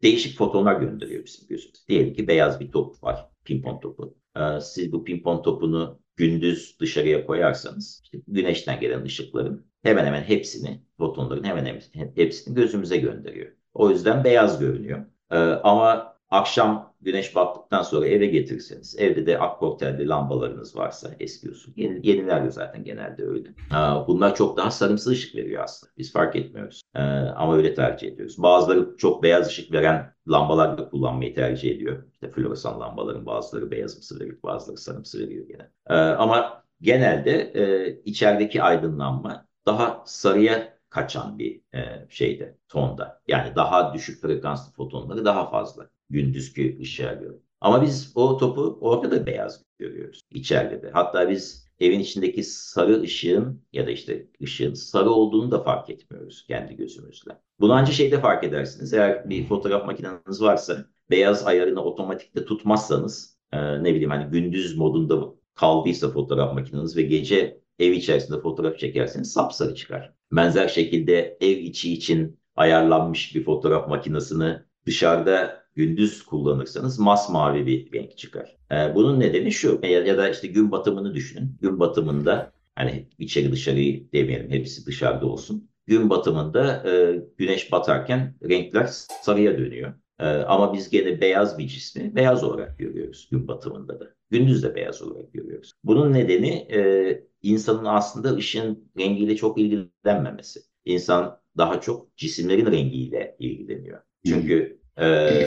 değişik fotonlar gönderiyor bizim gözümüz. Diyelim ki beyaz bir top var, pimpon topu. E, siz bu pimpon topunu gündüz dışarıya koyarsanız işte güneşten gelen ışıkların hemen hemen hepsini, fotonların hemen hemen hepsini gözümüze gönderiyor. O yüzden beyaz görünüyor. Ee, ama akşam güneş battıktan sonra eve getirirseniz, evde de akkortelli lambalarınız varsa eski usul. Yeni, yenilerde zaten genelde öyle. Ee, bunlar çok daha sarımsı ışık veriyor aslında. Biz fark etmiyoruz. Ee, ama öyle tercih ediyoruz. Bazıları çok beyaz ışık veren lambalar da kullanmayı tercih ediyor. İşte floresan lambaların bazıları beyazımsı veriyor, bazıları sarımsı veriyor gene. Ee, ama genelde e, içerideki aydınlanma daha sarıya kaçan bir e, şeyde, tonda. Yani daha düşük frekanslı fotonları daha fazla gündüzkü ışığa göre. Ama biz o topu orada da beyaz görüyoruz içeride de. Hatta biz evin içindeki sarı ışığın ya da işte ışığın sarı olduğunu da fark etmiyoruz kendi gözümüzle. Bunu ancak şeyde fark edersiniz. Eğer bir fotoğraf makineniz varsa beyaz ayarını otomatikte tutmazsanız e, ne bileyim hani gündüz modunda kaldıysa fotoğraf makineniz ve gece ev içerisinde fotoğraf çekerseniz sapsarı çıkar. Benzer şekilde ev içi için ayarlanmış bir fotoğraf makinesini dışarıda gündüz kullanırsanız masmavi bir renk çıkar. Ee, bunun nedeni şu ya, da işte gün batımını düşünün. Gün batımında hani içeri dışarıyı demeyelim hepsi dışarıda olsun. Gün batımında e, güneş batarken renkler sarıya dönüyor. Ee, ama biz gene beyaz bir cismi beyaz olarak görüyoruz gün batımında da. Gündüz de beyaz olarak görüyoruz. Bunun nedeni e, insanın aslında ışığın rengiyle çok ilgilenmemesi. İnsan daha çok cisimlerin rengiyle ilgileniyor. Çünkü e,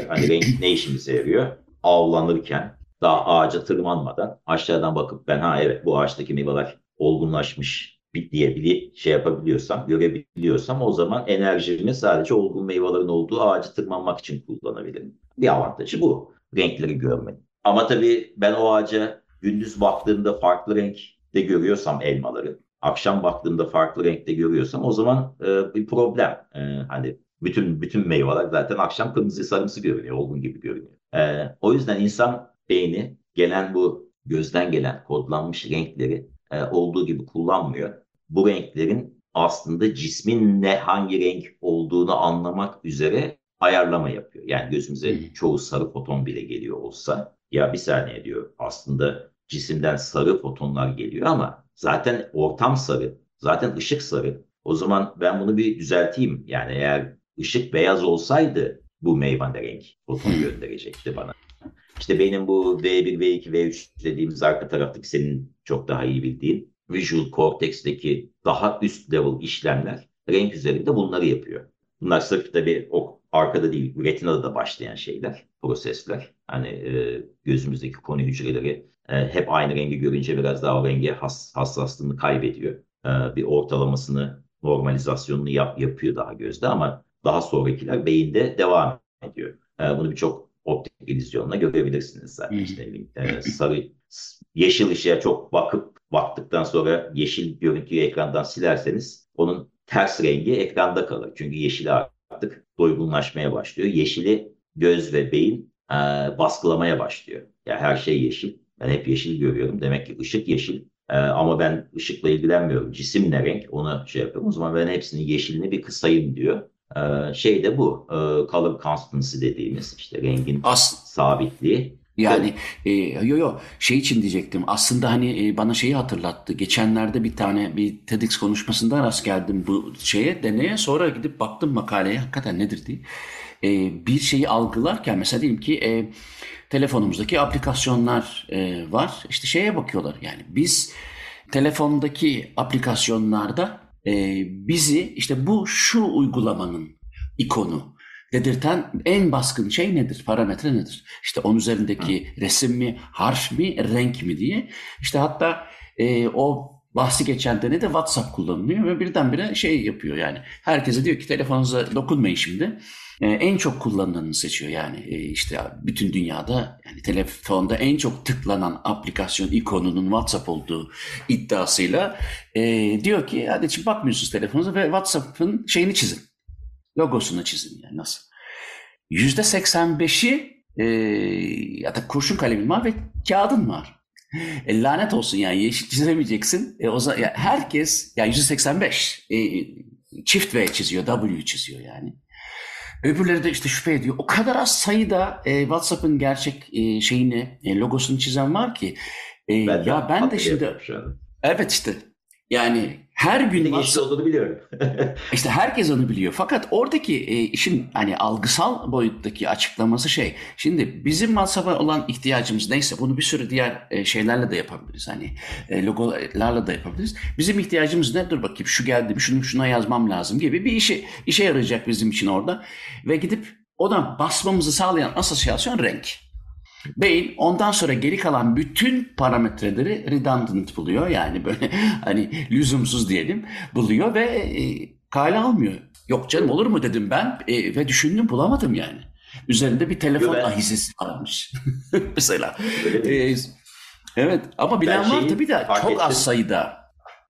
hani renk ne işimize yarıyor? Avlanırken daha ağaca tırmanmadan aşağıdan bakıp ben ha evet bu ağaçtaki meyveler olgunlaşmış diye bir şey yapabiliyorsam, görebiliyorsam o zaman enerjimi sadece olgun meyvelerin olduğu ağacı tırmanmak için kullanabilirim. Bir avantajı bu. Renkleri görmenin. Ama tabii ben o ağaca gündüz baktığımda farklı renkte görüyorsam elmaları, akşam baktığımda farklı renkte görüyorsam o zaman e, bir problem. E, hani bütün bütün meyveler zaten akşam kırmızı sarımsı görünüyor, olgun gibi görünüyor. E, o yüzden insan beyni gelen bu gözden gelen kodlanmış renkleri e, olduğu gibi kullanmıyor. Bu renklerin aslında cismin ne hangi renk olduğunu anlamak üzere ayarlama yapıyor. Yani gözümüze hmm. çoğu sarı foton bile geliyor olsa ya bir saniye diyor aslında cisimden sarı fotonlar geliyor ama zaten ortam sarı, zaten ışık sarı. O zaman ben bunu bir düzelteyim. Yani eğer ışık beyaz olsaydı bu meyvane renk foton gönderecekti bana. İşte benim bu V1, V2, V3 dediğimiz arka taraftaki senin çok daha iyi bildiğin Visual Cortex'teki daha üst level işlemler renk üzerinde bunları yapıyor. Bunlar sırf tabii o arkada değil, retinada da başlayan şeyler, prosesler. Hani e, gözümüzdeki konu hücreleri e, hep aynı rengi görünce biraz daha o renge has, hassaslığını kaybediyor. E, bir ortalamasını, normalizasyonunu yap, yapıyor daha gözde ama daha sonrakiler beyinde devam ediyor. E, bunu birçok optik illüzyonla görebilirsiniz zaten. İşte e, sarı, yeşil ışığa çok bakıp baktıktan sonra yeşil görüntüyü ekrandan silerseniz onun ters rengi ekranda kalır. Çünkü yeşil artık doygunlaşmaya başlıyor. Yeşili göz ve beyin e, baskılamaya başlıyor. Yani her şey yeşil. Ben hep yeşil görüyorum. Demek ki ışık yeşil. E, ama ben ışıkla ilgilenmiyorum. Cisim ne renk? Onu şey yapıyorum. O zaman ben hepsinin yeşilini bir kısayım diyor. Ee, şey de bu. E, color constancy dediğimiz işte rengin As sabitliği. Yani e, yo yo şey için diyecektim. Aslında hani e, bana şeyi hatırlattı. Geçenlerde bir tane bir TEDx konuşmasında rast geldim bu şeye deneye. Sonra gidip baktım makaleye hakikaten nedir diye. E, bir şeyi algılarken mesela diyelim ki e, telefonumuzdaki aplikasyonlar e, var. İşte şeye bakıyorlar yani biz telefondaki aplikasyonlarda e, bizi işte bu şu uygulamanın ikonu dedirten en baskın şey nedir? Parametre nedir? İşte onun üzerindeki Hı. resim mi, harf mi, renk mi diye. İşte hatta e, o bahsi geçen de ne de WhatsApp kullanılıyor ve birdenbire şey yapıyor yani. Herkese diyor ki telefonunuza dokunmayın şimdi. Ee, en çok kullanılanını seçiyor yani e, işte bütün dünyada yani telefonda en çok tıklanan aplikasyon ikonunun WhatsApp olduğu iddiasıyla e, diyor ki hadi şimdi bakmıyorsunuz telefonunuza ve WhatsApp'ın şeyini çizin. Logosunu çizin yani nasıl? Yüzde 85'i e, ya da kurşun kalemin var ve kağıdın var. E, lanet olsun yani yeşil çizemeyeceksin. E, o zaman ya herkes ya yani %85 e, çift V çiziyor, W çiziyor yani. Öbürleri de işte şüphe ediyor. O kadar az sayıda e, WhatsApp'ın gerçek e, şeyini, e, logosunu çizen var ki. E, ben ya ben de şimdi Evet işte yani her gün WhatsApp olduğunu biliyorum. İşte herkes onu biliyor. Fakat oradaki e, işin hani algısal boyuttaki açıklaması şey. Şimdi bizim WhatsApp'a olan ihtiyacımız neyse bunu bir sürü diğer e, şeylerle de yapabiliriz. Hani e, logolarla da yapabiliriz. Bizim ihtiyacımız ne? Dur bakayım şu geldi şunu şuna yazmam lazım gibi bir işe işe yarayacak bizim için orada. Ve gidip ona basmamızı sağlayan asosiyasyon renk. Beyin ondan sonra geri kalan bütün parametreleri redundant buluyor. Yani böyle hani lüzumsuz diyelim buluyor ve e, kale almıyor. Yok canım olur mu dedim ben e, ve düşündüm bulamadım yani. Üzerinde bir telefon ben... ahizesi varmış mesela. E, evet ama bilen var tabii de çok ettim. az sayıda.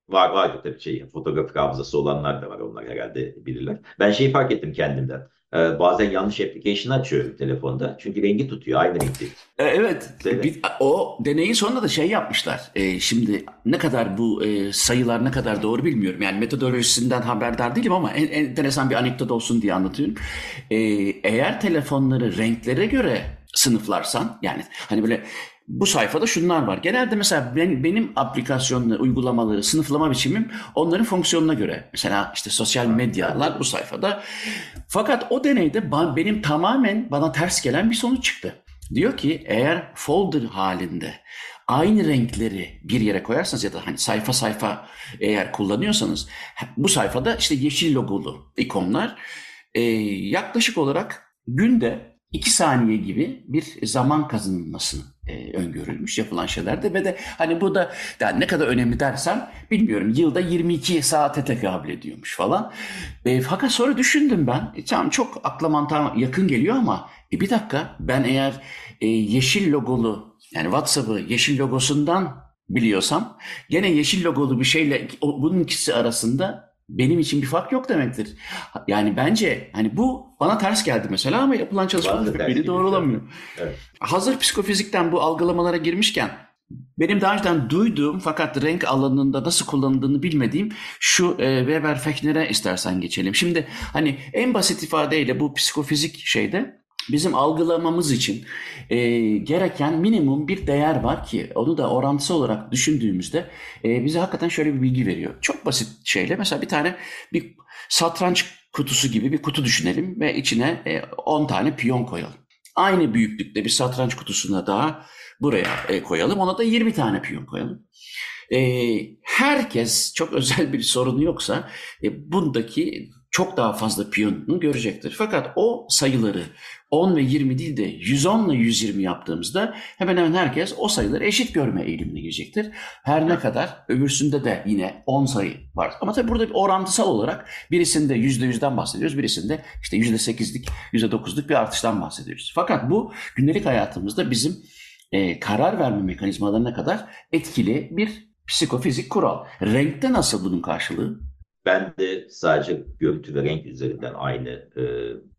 Var var tabii şey fotoğrafik hafızası olanlar da var onlar herhalde bilirler. Ben şeyi fark ettim kendimden. Ee, bazen yanlış application açıyorum telefonda. Çünkü rengi tutuyor aynı renkte. E, evet. Bir, o deneyin sonunda da şey yapmışlar. E, şimdi ne kadar bu e, sayılar ne kadar doğru bilmiyorum. Yani metodolojisinden haberdar değilim ama en, en enteresan bir anekdot olsun diye anlatıyorum. E, eğer telefonları renklere göre sınıflarsan yani hani böyle bu sayfada şunlar var. Genelde mesela ben, benim aplikasyonları, uygulamaları, sınıflama biçimim onların fonksiyonuna göre. Mesela işte sosyal medyalar bu sayfada. Fakat o deneyde benim tamamen bana ters gelen bir sonuç çıktı. Diyor ki eğer folder halinde aynı renkleri bir yere koyarsanız ya da hani sayfa sayfa eğer kullanıyorsanız bu sayfada işte yeşil logolu ikonlar e, yaklaşık olarak günde 2 saniye gibi bir zaman kazanılmasını e, öngörülmüş yapılan şeylerde ve de hani bu da yani ne kadar önemli dersem bilmiyorum yılda 22 saate tekabül ediyormuş falan. E, fakat sonra düşündüm ben e, tamam çok akla mantığa yakın geliyor ama e, bir dakika ben eğer e, yeşil logolu yani WhatsApp'ı yeşil logosundan biliyorsam gene yeşil logolu bir şeyle bunun ikisi arasında benim için bir fark yok demektir. Yani bence hani bu bana ters geldi mesela ama yapılan çalışmalar beni doğrulamıyor. Evet. Hazır psikofizikten bu algılamalara girmişken benim daha önceden duyduğum fakat renk alanında nasıl kullanıldığını bilmediğim şu e, Weber Fechner'e istersen geçelim. Şimdi hani en basit ifadeyle bu psikofizik şeyde bizim algılamamız için e, gereken minimum bir değer var ki onu da orantısal olarak düşündüğümüzde e, bize hakikaten şöyle bir bilgi veriyor. Çok basit şeyle mesela bir tane bir satranç kutusu gibi bir kutu düşünelim ve içine e, 10 tane piyon koyalım. Aynı büyüklükte bir satranç kutusuna daha buraya e, koyalım. Ona da 20 tane piyon koyalım. E, herkes çok özel bir sorunu yoksa e, bundaki çok daha fazla piyonunu görecektir. Fakat o sayıları 10 ve 20 değil de 110 ile 120 yaptığımızda hemen hemen herkes o sayıları eşit görme eğilimine girecektir. Her ne kadar öbürsünde de yine 10 sayı var. Ama tabii burada bir orantısal olarak birisinde %100'den bahsediyoruz, birisinde işte %8'lik, %9'luk bir artıştan bahsediyoruz. Fakat bu gündelik hayatımızda bizim e, karar verme mekanizmalarına kadar etkili bir psikofizik kural. Renkte nasıl bunun karşılığı? Ben de sadece görüntü ve renk üzerinden aynı e,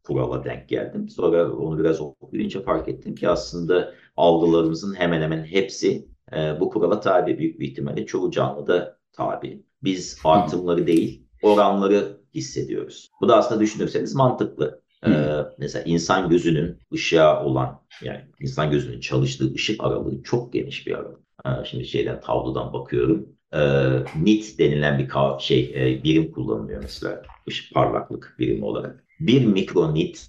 kurala denk geldim. Sonra onu biraz okuyunca fark ettim ki aslında algılarımızın hemen hemen hepsi e, bu kurala tabi büyük bir ihtimalle çoğu canlı da tabi. Biz artımları değil oranları hissediyoruz. Bu da aslında düşünürseniz mantıklı. Ee, mesela insan gözünün ışığa olan yani insan gözünün çalıştığı ışık aralığı çok geniş bir aralık. Ee, şimdi şeyden tablodan bakıyorum e, nit denilen bir şey e, birim kullanılıyor mesela ışık parlaklık birimi olarak. Bir mikronit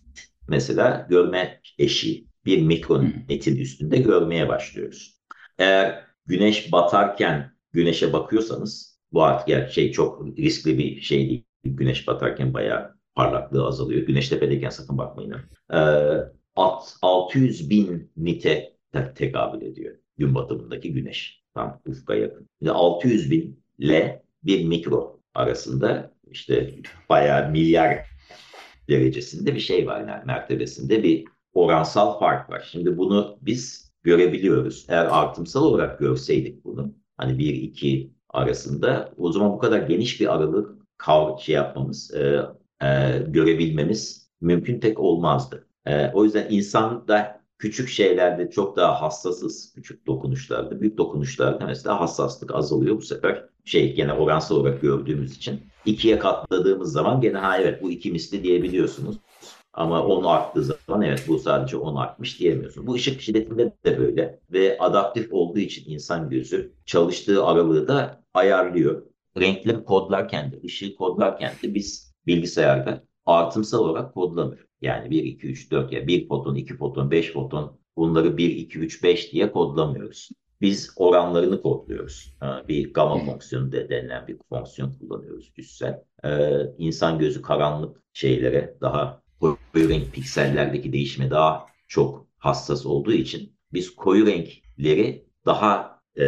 mesela görme eşi bir mikronitin üstünde görmeye başlıyoruz. Eğer güneş batarken güneşe bakıyorsanız bu artık yani şey çok riskli bir şey değil. Güneş batarken bayağı parlaklığı azalıyor. Güneş tepedeyken sakın bakmayın. Ee, 600 bin nite tekabül ediyor gün batımındaki güneş. Tam ufka yakın. 600 bin ile bir mikro arasında işte bayağı milyar derecesinde bir şey var yani mertebesinde bir oransal fark var. Şimdi bunu biz görebiliyoruz. Eğer artımsal olarak görseydik bunu hani 1-2 arasında o zaman bu kadar geniş bir aralık kav şey yapmamız, e, e, görebilmemiz mümkün tek olmazdı. E, o yüzden insan da Küçük şeylerde çok daha hassasız, küçük dokunuşlarda. Büyük dokunuşlarda mesela hassaslık azalıyor. Bu sefer şey gene oransal olarak gördüğümüz için ikiye katladığımız zaman gene ha evet bu iki misli diyebiliyorsunuz. Ama 10 arttığı zaman evet bu sadece 10 artmış diyemiyorsun. Bu ışık şiddetinde de böyle ve adaptif olduğu için insan gözü çalıştığı aralığı da ayarlıyor. Renkleri kodlarken de, ışığı kodlarken de biz bilgisayarda artımsal olarak kodlamıyor. Yani 1, 2, 3, 4 ya 1 foton, 2 foton, 5 foton bunları 1, 2, 3, 5 diye kodlamıyoruz. Biz oranlarını kodluyoruz. Bir gamma fonksiyonu de denilen bir fonksiyon kullanıyoruz üstsel. Ee, insan gözü karanlık şeylere daha koyu renk piksellerdeki değişime daha çok hassas olduğu için biz koyu renkleri daha e,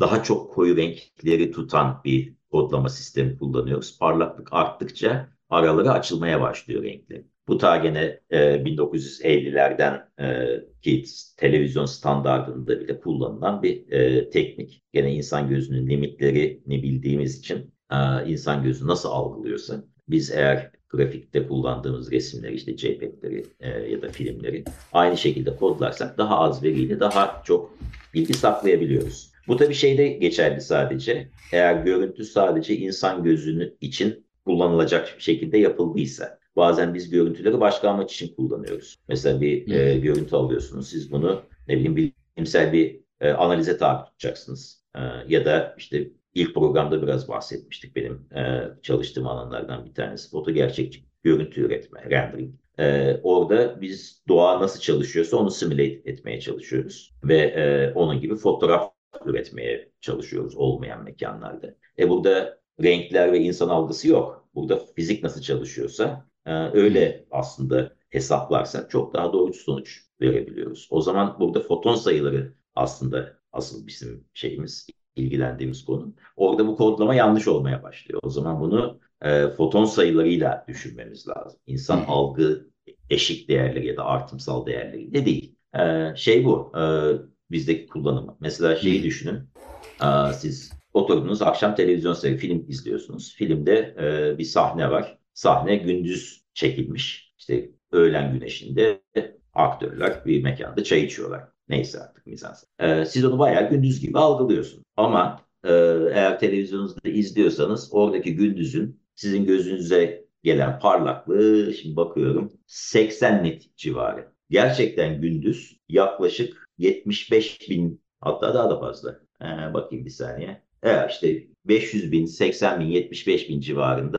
daha çok koyu renkleri tutan bir kodlama sistemi kullanıyoruz. Parlaklık arttıkça araları açılmaya başlıyor renkler. Bu ta gene e, 1950'lerden e, ki televizyon standartında bile kullanılan bir e, teknik. Gene insan gözünün limitlerini bildiğimiz için e, insan gözü nasıl algılıyorsa biz eğer grafikte kullandığımız resimleri işte JPEG'leri e, ya da filmleri aynı şekilde kodlarsak daha az veriyle daha çok bilgi saklayabiliyoruz. Bu tabii şeyde geçerli sadece. Eğer görüntü sadece insan gözünün için kullanılacak şekilde yapıldıysa. Bazen biz görüntüleri başka amaç için kullanıyoruz. Mesela bir e, görüntü alıyorsunuz. Siz bunu ne bileyim bilimsel bir e, analize tabi tutacaksınız. E, ya da işte ilk programda biraz bahsetmiştik benim e, çalıştığım alanlardan bir tanesi. Foto gerçekçi görüntü üretme, rendering. E, orada biz doğa nasıl çalışıyorsa onu simülate etmeye çalışıyoruz. Ve e, onun gibi fotoğraf üretmeye çalışıyoruz olmayan mekanlarda. E burada renkler ve insan algısı yok. Burada fizik nasıl çalışıyorsa öyle aslında hesaplarsak çok daha doğru sonuç verebiliyoruz. O zaman burada foton sayıları aslında asıl bizim şeyimiz, ilgilendiğimiz konu. Orada bu kodlama yanlış olmaya başlıyor. O zaman bunu e, foton sayılarıyla düşünmemiz lazım. İnsan hmm. algı eşik değerleri ya da artımsal değerleri de değil. E, şey bu, e, bizdeki kullanımı. Mesela şeyi düşünün, e, siz oturdunuz akşam televizyon seyrediyorsunuz, film izliyorsunuz. Filmde e, bir sahne var. Sahne gündüz çekilmiş. İşte öğlen güneşinde aktörler bir mekanda çay içiyorlar. Neyse artık mizans. Ee, siz onu bayağı gündüz gibi algılıyorsunuz. Ama e, eğer televizyonunuzda izliyorsanız oradaki gündüzün sizin gözünüze gelen parlaklığı şimdi bakıyorum 80 net civarı. Gerçekten gündüz yaklaşık 75 bin hatta daha da fazla. Ee, bakayım bir saniye. Evet işte 500 bin, 80 bin, 75 bin civarında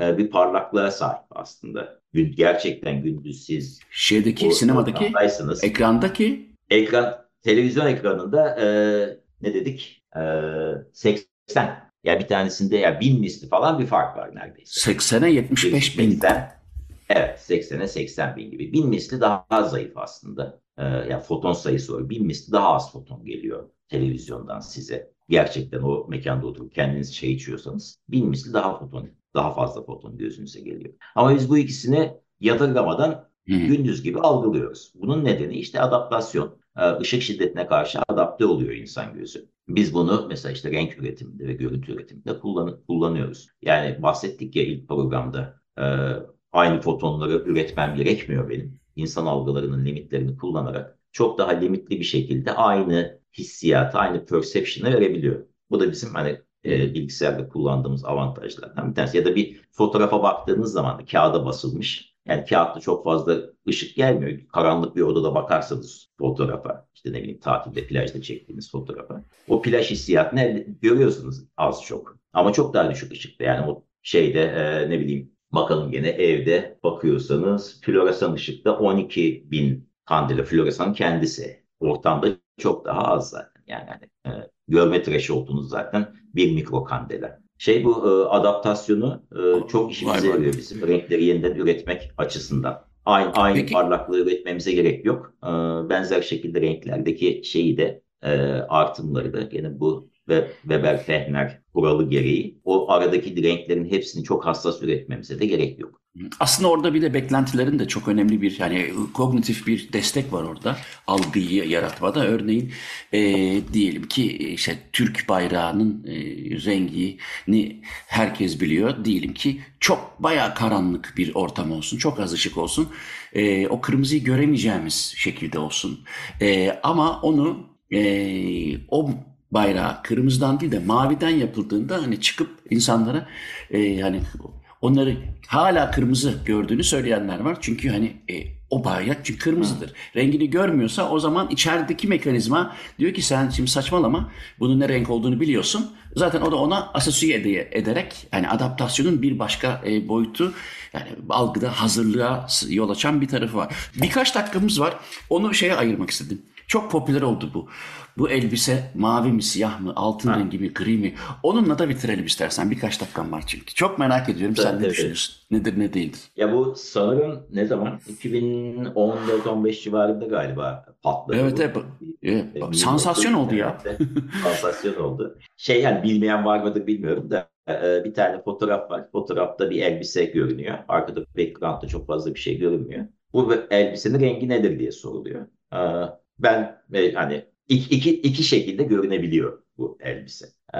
e, bir parlaklığa sahip aslında. Gerçekten gündüz siz şeydeki sinemadaki ekrandaki ekran televizyon ekranında e, ne dedik? E, 80 ya bir tanesinde ya bin misli falan bir fark var neredeyse. 80'e 75 bin. Evet 80'e 80 bin gibi. Bin misli daha zayıf aslında. Ee, yani foton sayısı var. Bin misli daha az foton geliyor televizyondan size. Gerçekten o mekanda oturup kendiniz çay içiyorsanız bin misli daha foton daha fazla foton gözünüze geliyor. Ama biz bu ikisini yadırgamadan gündüz gibi algılıyoruz. Bunun nedeni işte adaptasyon. Işık şiddetine karşı adapte oluyor insan gözü. Biz bunu mesela işte renk üretiminde ve görüntü üretiminde kullan kullanıyoruz. Yani bahsettik ya ilk programda e, aynı fotonları üretmem gerekmiyor benim. İnsan algılarının limitlerini kullanarak çok daha limitli bir şekilde aynı hissiyatı, aynı perception'ı verebiliyor. Bu da bizim hani e, bilgisayarda kullandığımız avantajlardan bir tanesi. Ya da bir fotoğrafa baktığınız zaman da kağıda basılmış. Yani kağıtta çok fazla ışık gelmiyor. Karanlık bir odada bakarsanız fotoğrafa, işte ne bileyim tatilde, plajda çektiğiniz fotoğrafa. O plaj hissiyatını görüyorsunuz az çok. Ama çok daha düşük ışıkta. Yani o şeyde e, ne bileyim bakalım gene evde bakıyorsanız floresan ışıkta 12 bin kandile floresan kendisi. Ortamda çok daha az zaten. Yani hani, e, görme threshold'unuz zaten bir mikrokandela. Şey bu e, adaptasyonu e, çok işimize yarıyor bizim renkleri yeniden üretmek açısından. Aynı, aynı Peki. parlaklığı üretmemize gerek yok. E, benzer şekilde renklerdeki şeyi de e, artımları da gene bu ve Weber-Fechner kuralı gereği o aradaki renklerin hepsini çok hassas üretmemize de gerek yok. Aslında orada bir de beklentilerin de çok önemli bir yani kognitif bir destek var orada algıyı yaratmada. Örneğin e, diyelim ki işte Türk bayrağının e, rengini herkes biliyor. Diyelim ki çok bayağı karanlık bir ortam olsun, çok az ışık olsun. E, o kırmızıyı göremeyeceğimiz şekilde olsun. E, ama onu e, o bayrağı kırmızıdan değil de maviden yapıldığında hani çıkıp insanlara e, hani onları hala kırmızı gördüğünü söyleyenler var. Çünkü hani e, o bayrak çünkü kırmızıdır. Rengini görmüyorsa o zaman içerideki mekanizma diyor ki sen şimdi saçmalama bunun ne renk olduğunu biliyorsun. Zaten o da ona asosiye ederek yani adaptasyonun bir başka e, boyutu yani algıda hazırlığa yol açan bir tarafı var. Birkaç dakikamız var. Onu şeye ayırmak istedim. Çok popüler oldu bu. Bu elbise mavi mi, siyah mı, altın ha. rengi mi, gri mi? Onunla da bitirelim istersen. Birkaç dakikam var çünkü. Çok merak ediyorum. Sen ne düşünüyorsun? Nedir ne değildir? Ya bu sanırım ne zaman? 2014-15 civarında galiba patladı. Evet, evet. evet. Sansasyon oldu ya. Sansasyon oldu. Şey yani bilmeyen var mıdır bilmiyorum da e, bir tane fotoğraf var. Fotoğrafta bir elbise görünüyor. Arkada background'da çok fazla bir şey görünmüyor. Bu elbisenin rengi nedir diye soruluyor. E, ben hani iki, iki, iki şekilde görünebiliyor bu elbise. Ee,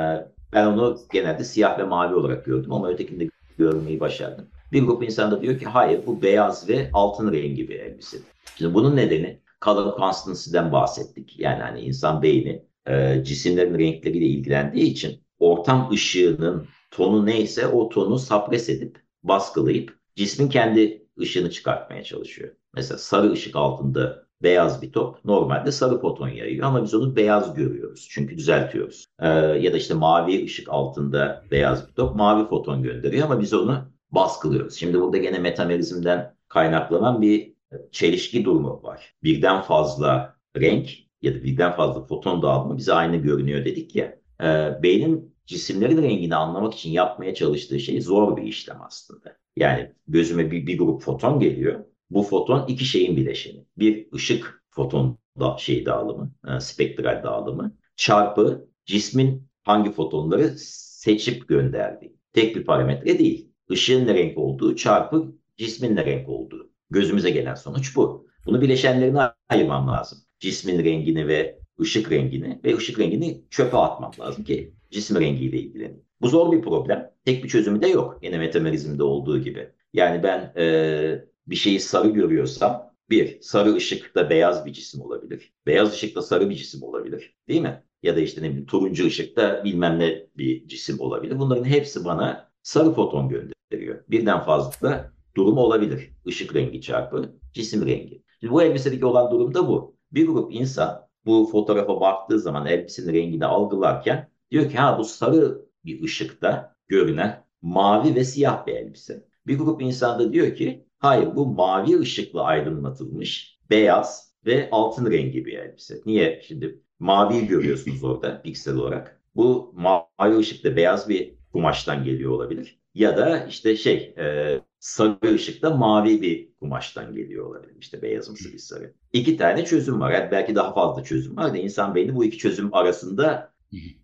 ben onu genelde siyah ve mavi olarak gördüm ama ötekinde görmeyi başardım. Bir grup insan da diyor ki hayır bu beyaz ve altın rengi bir elbise. Şimdi bunun nedeni color constancy'den bahsettik. Yani hani insan beyni e, cisimlerin renkleriyle ilgilendiği için ortam ışığının tonu neyse o tonu sapres edip baskılayıp cismin kendi ışığını çıkartmaya çalışıyor. Mesela sarı ışık altında beyaz bir top normalde sarı foton yayıyor ama biz onu beyaz görüyoruz. Çünkü düzeltiyoruz. Ee, ya da işte mavi ışık altında beyaz bir top mavi foton gönderiyor ama biz onu baskılıyoruz. Şimdi burada gene metamerizmden kaynaklanan bir çelişki durumu var. Birden fazla renk ya da birden fazla foton dağılımı bize aynı görünüyor dedik ya. E, beynin cisimlerin rengini anlamak için yapmaya çalıştığı şey zor bir işlem aslında. Yani gözüme bir, bir grup foton geliyor. Bu foton iki şeyin bileşeni. Bir ışık foton da şey dağılımı, e, spektral dağılımı çarpı cismin hangi fotonları seçip gönderdiği. Tek bir parametre değil. Işığın ne renk olduğu çarpı cismin ne renk olduğu. Gözümüze gelen sonuç bu. Bunu bileşenlerine ayırmam lazım. Cismin rengini ve ışık rengini ve ışık rengini çöpe atmam lazım ki cisim rengiyle ilgileneyim. Bu zor bir problem. Tek bir çözümü de yok. Yine metamerizmde olduğu gibi. Yani ben e, bir şeyi sarı görüyorsam bir, sarı ışıkta beyaz bir cisim olabilir. Beyaz ışıkta sarı bir cisim olabilir. Değil mi? Ya da işte ne bileyim turuncu ışıkta bilmem ne bir cisim olabilir. Bunların hepsi bana sarı foton gönderiyor. Birden fazla durum olabilir. Işık rengi çarpı cisim rengi. Şimdi bu elbisedeki olan durum da bu. Bir grup insan bu fotoğrafa baktığı zaman elbisenin rengini algılarken diyor ki ha bu sarı bir ışıkta görünen mavi ve siyah bir elbise. Bir grup insan da diyor ki hayır bu mavi ışıkla aydınlatılmış beyaz ve altın rengi bir elbise. Niye? Şimdi mavi görüyorsunuz orada piksel olarak. Bu mavi ışıkta beyaz bir kumaştan geliyor olabilir. Ya da işte şey e, sarı ışıkta mavi bir kumaştan geliyor olabilir. İşte beyazımsı bir sarı. İki tane çözüm var. Yani belki daha fazla çözüm var da insan beyni bu iki çözüm arasında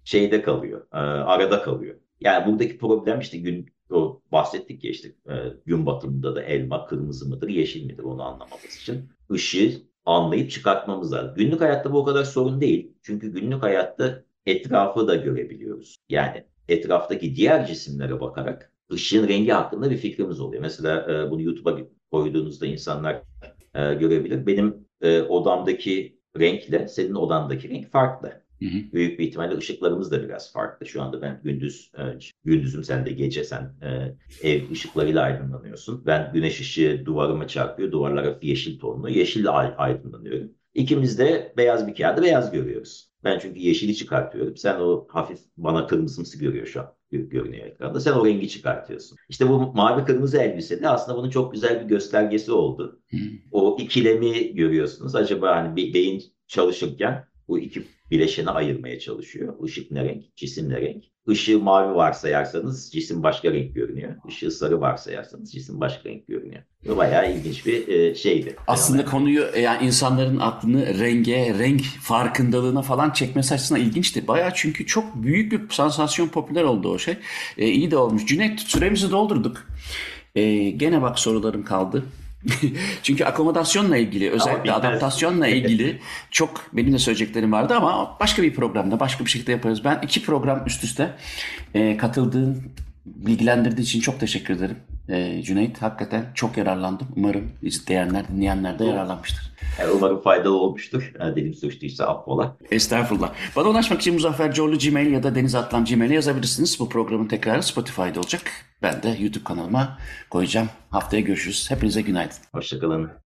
şeyde kalıyor. E, arada kalıyor. Yani buradaki problem işte gün o bahsettik ya işte e, gün batımında da elma kırmızı mıdır yeşil midir onu anlamamız için ışığı anlayıp çıkartmamız lazım. Günlük hayatta bu o kadar sorun değil. Çünkü günlük hayatta etrafı da görebiliyoruz. Yani etraftaki diğer cisimlere bakarak ışığın rengi hakkında bir fikrimiz oluyor. Mesela e, bunu YouTube'a koyduğunuzda insanlar e, görebilir. Benim e, odamdaki renkle senin odandaki renk farklı. Hı hı. Büyük bir ihtimalle ışıklarımız da biraz farklı. Şu anda ben gündüz, e, gündüzüm sen de gece sen e, ev ışıklarıyla aydınlanıyorsun. Ben güneş ışığı duvarıma çarpıyor. Duvarlar yeşil tonlu. Yeşille aydınlanıyorum. İkimiz de beyaz bir kağıdı beyaz görüyoruz. Ben çünkü yeşili çıkartıyorum. Sen o hafif bana kırmızımsı görüyor şu an görünüyor ekranda. Sen o rengi çıkartıyorsun. İşte bu mavi kırmızı elbise de aslında bunun çok güzel bir göstergesi oldu. Hmm. O ikilemi görüyorsunuz. Acaba hani bir beyin çalışırken bu iki bileşeni ayırmaya çalışıyor. Işık ne renk, cisim ne renk. Işığı mavi varsayarsanız cisim başka renk görünüyor. Işığı sarı varsayarsanız cisim başka renk görünüyor. Bu bayağı ilginç bir e, şeydi. Aslında yani. konuyu e, yani insanların aklını renge, renk farkındalığına falan çekmesi açısından ilginçti. Bayağı çünkü çok büyük bir sansasyon popüler oldu o şey. E, iyi de olmuş. Cüneyt süremizi doldurduk. E, gene bak sorularım kaldı. Çünkü akomodasyonla ilgili, özellikle adaptasyonla ilgili çok benim de söyleyeceklerim vardı ama başka bir programda, başka bir şekilde yaparız. Ben iki program üst üste e, katıldığın, bilgilendirdiği için çok teşekkür ederim. E, Cüneyt, hakikaten çok yararlandım. Umarım izleyenler, dinleyenler de yararlanmıştır. Umarım faydalı olmuştur. Dilim suçtuysa affola. Estağfurullah. Bana ulaşmak için Muzaffer Coğlu Gmail ya da Deniz Atlam Gmail'e yazabilirsiniz. Bu programın tekrarı Spotify'da olacak. Ben de YouTube kanalıma koyacağım. Haftaya görüşürüz. Hepinize günaydın. Hoşçakalın.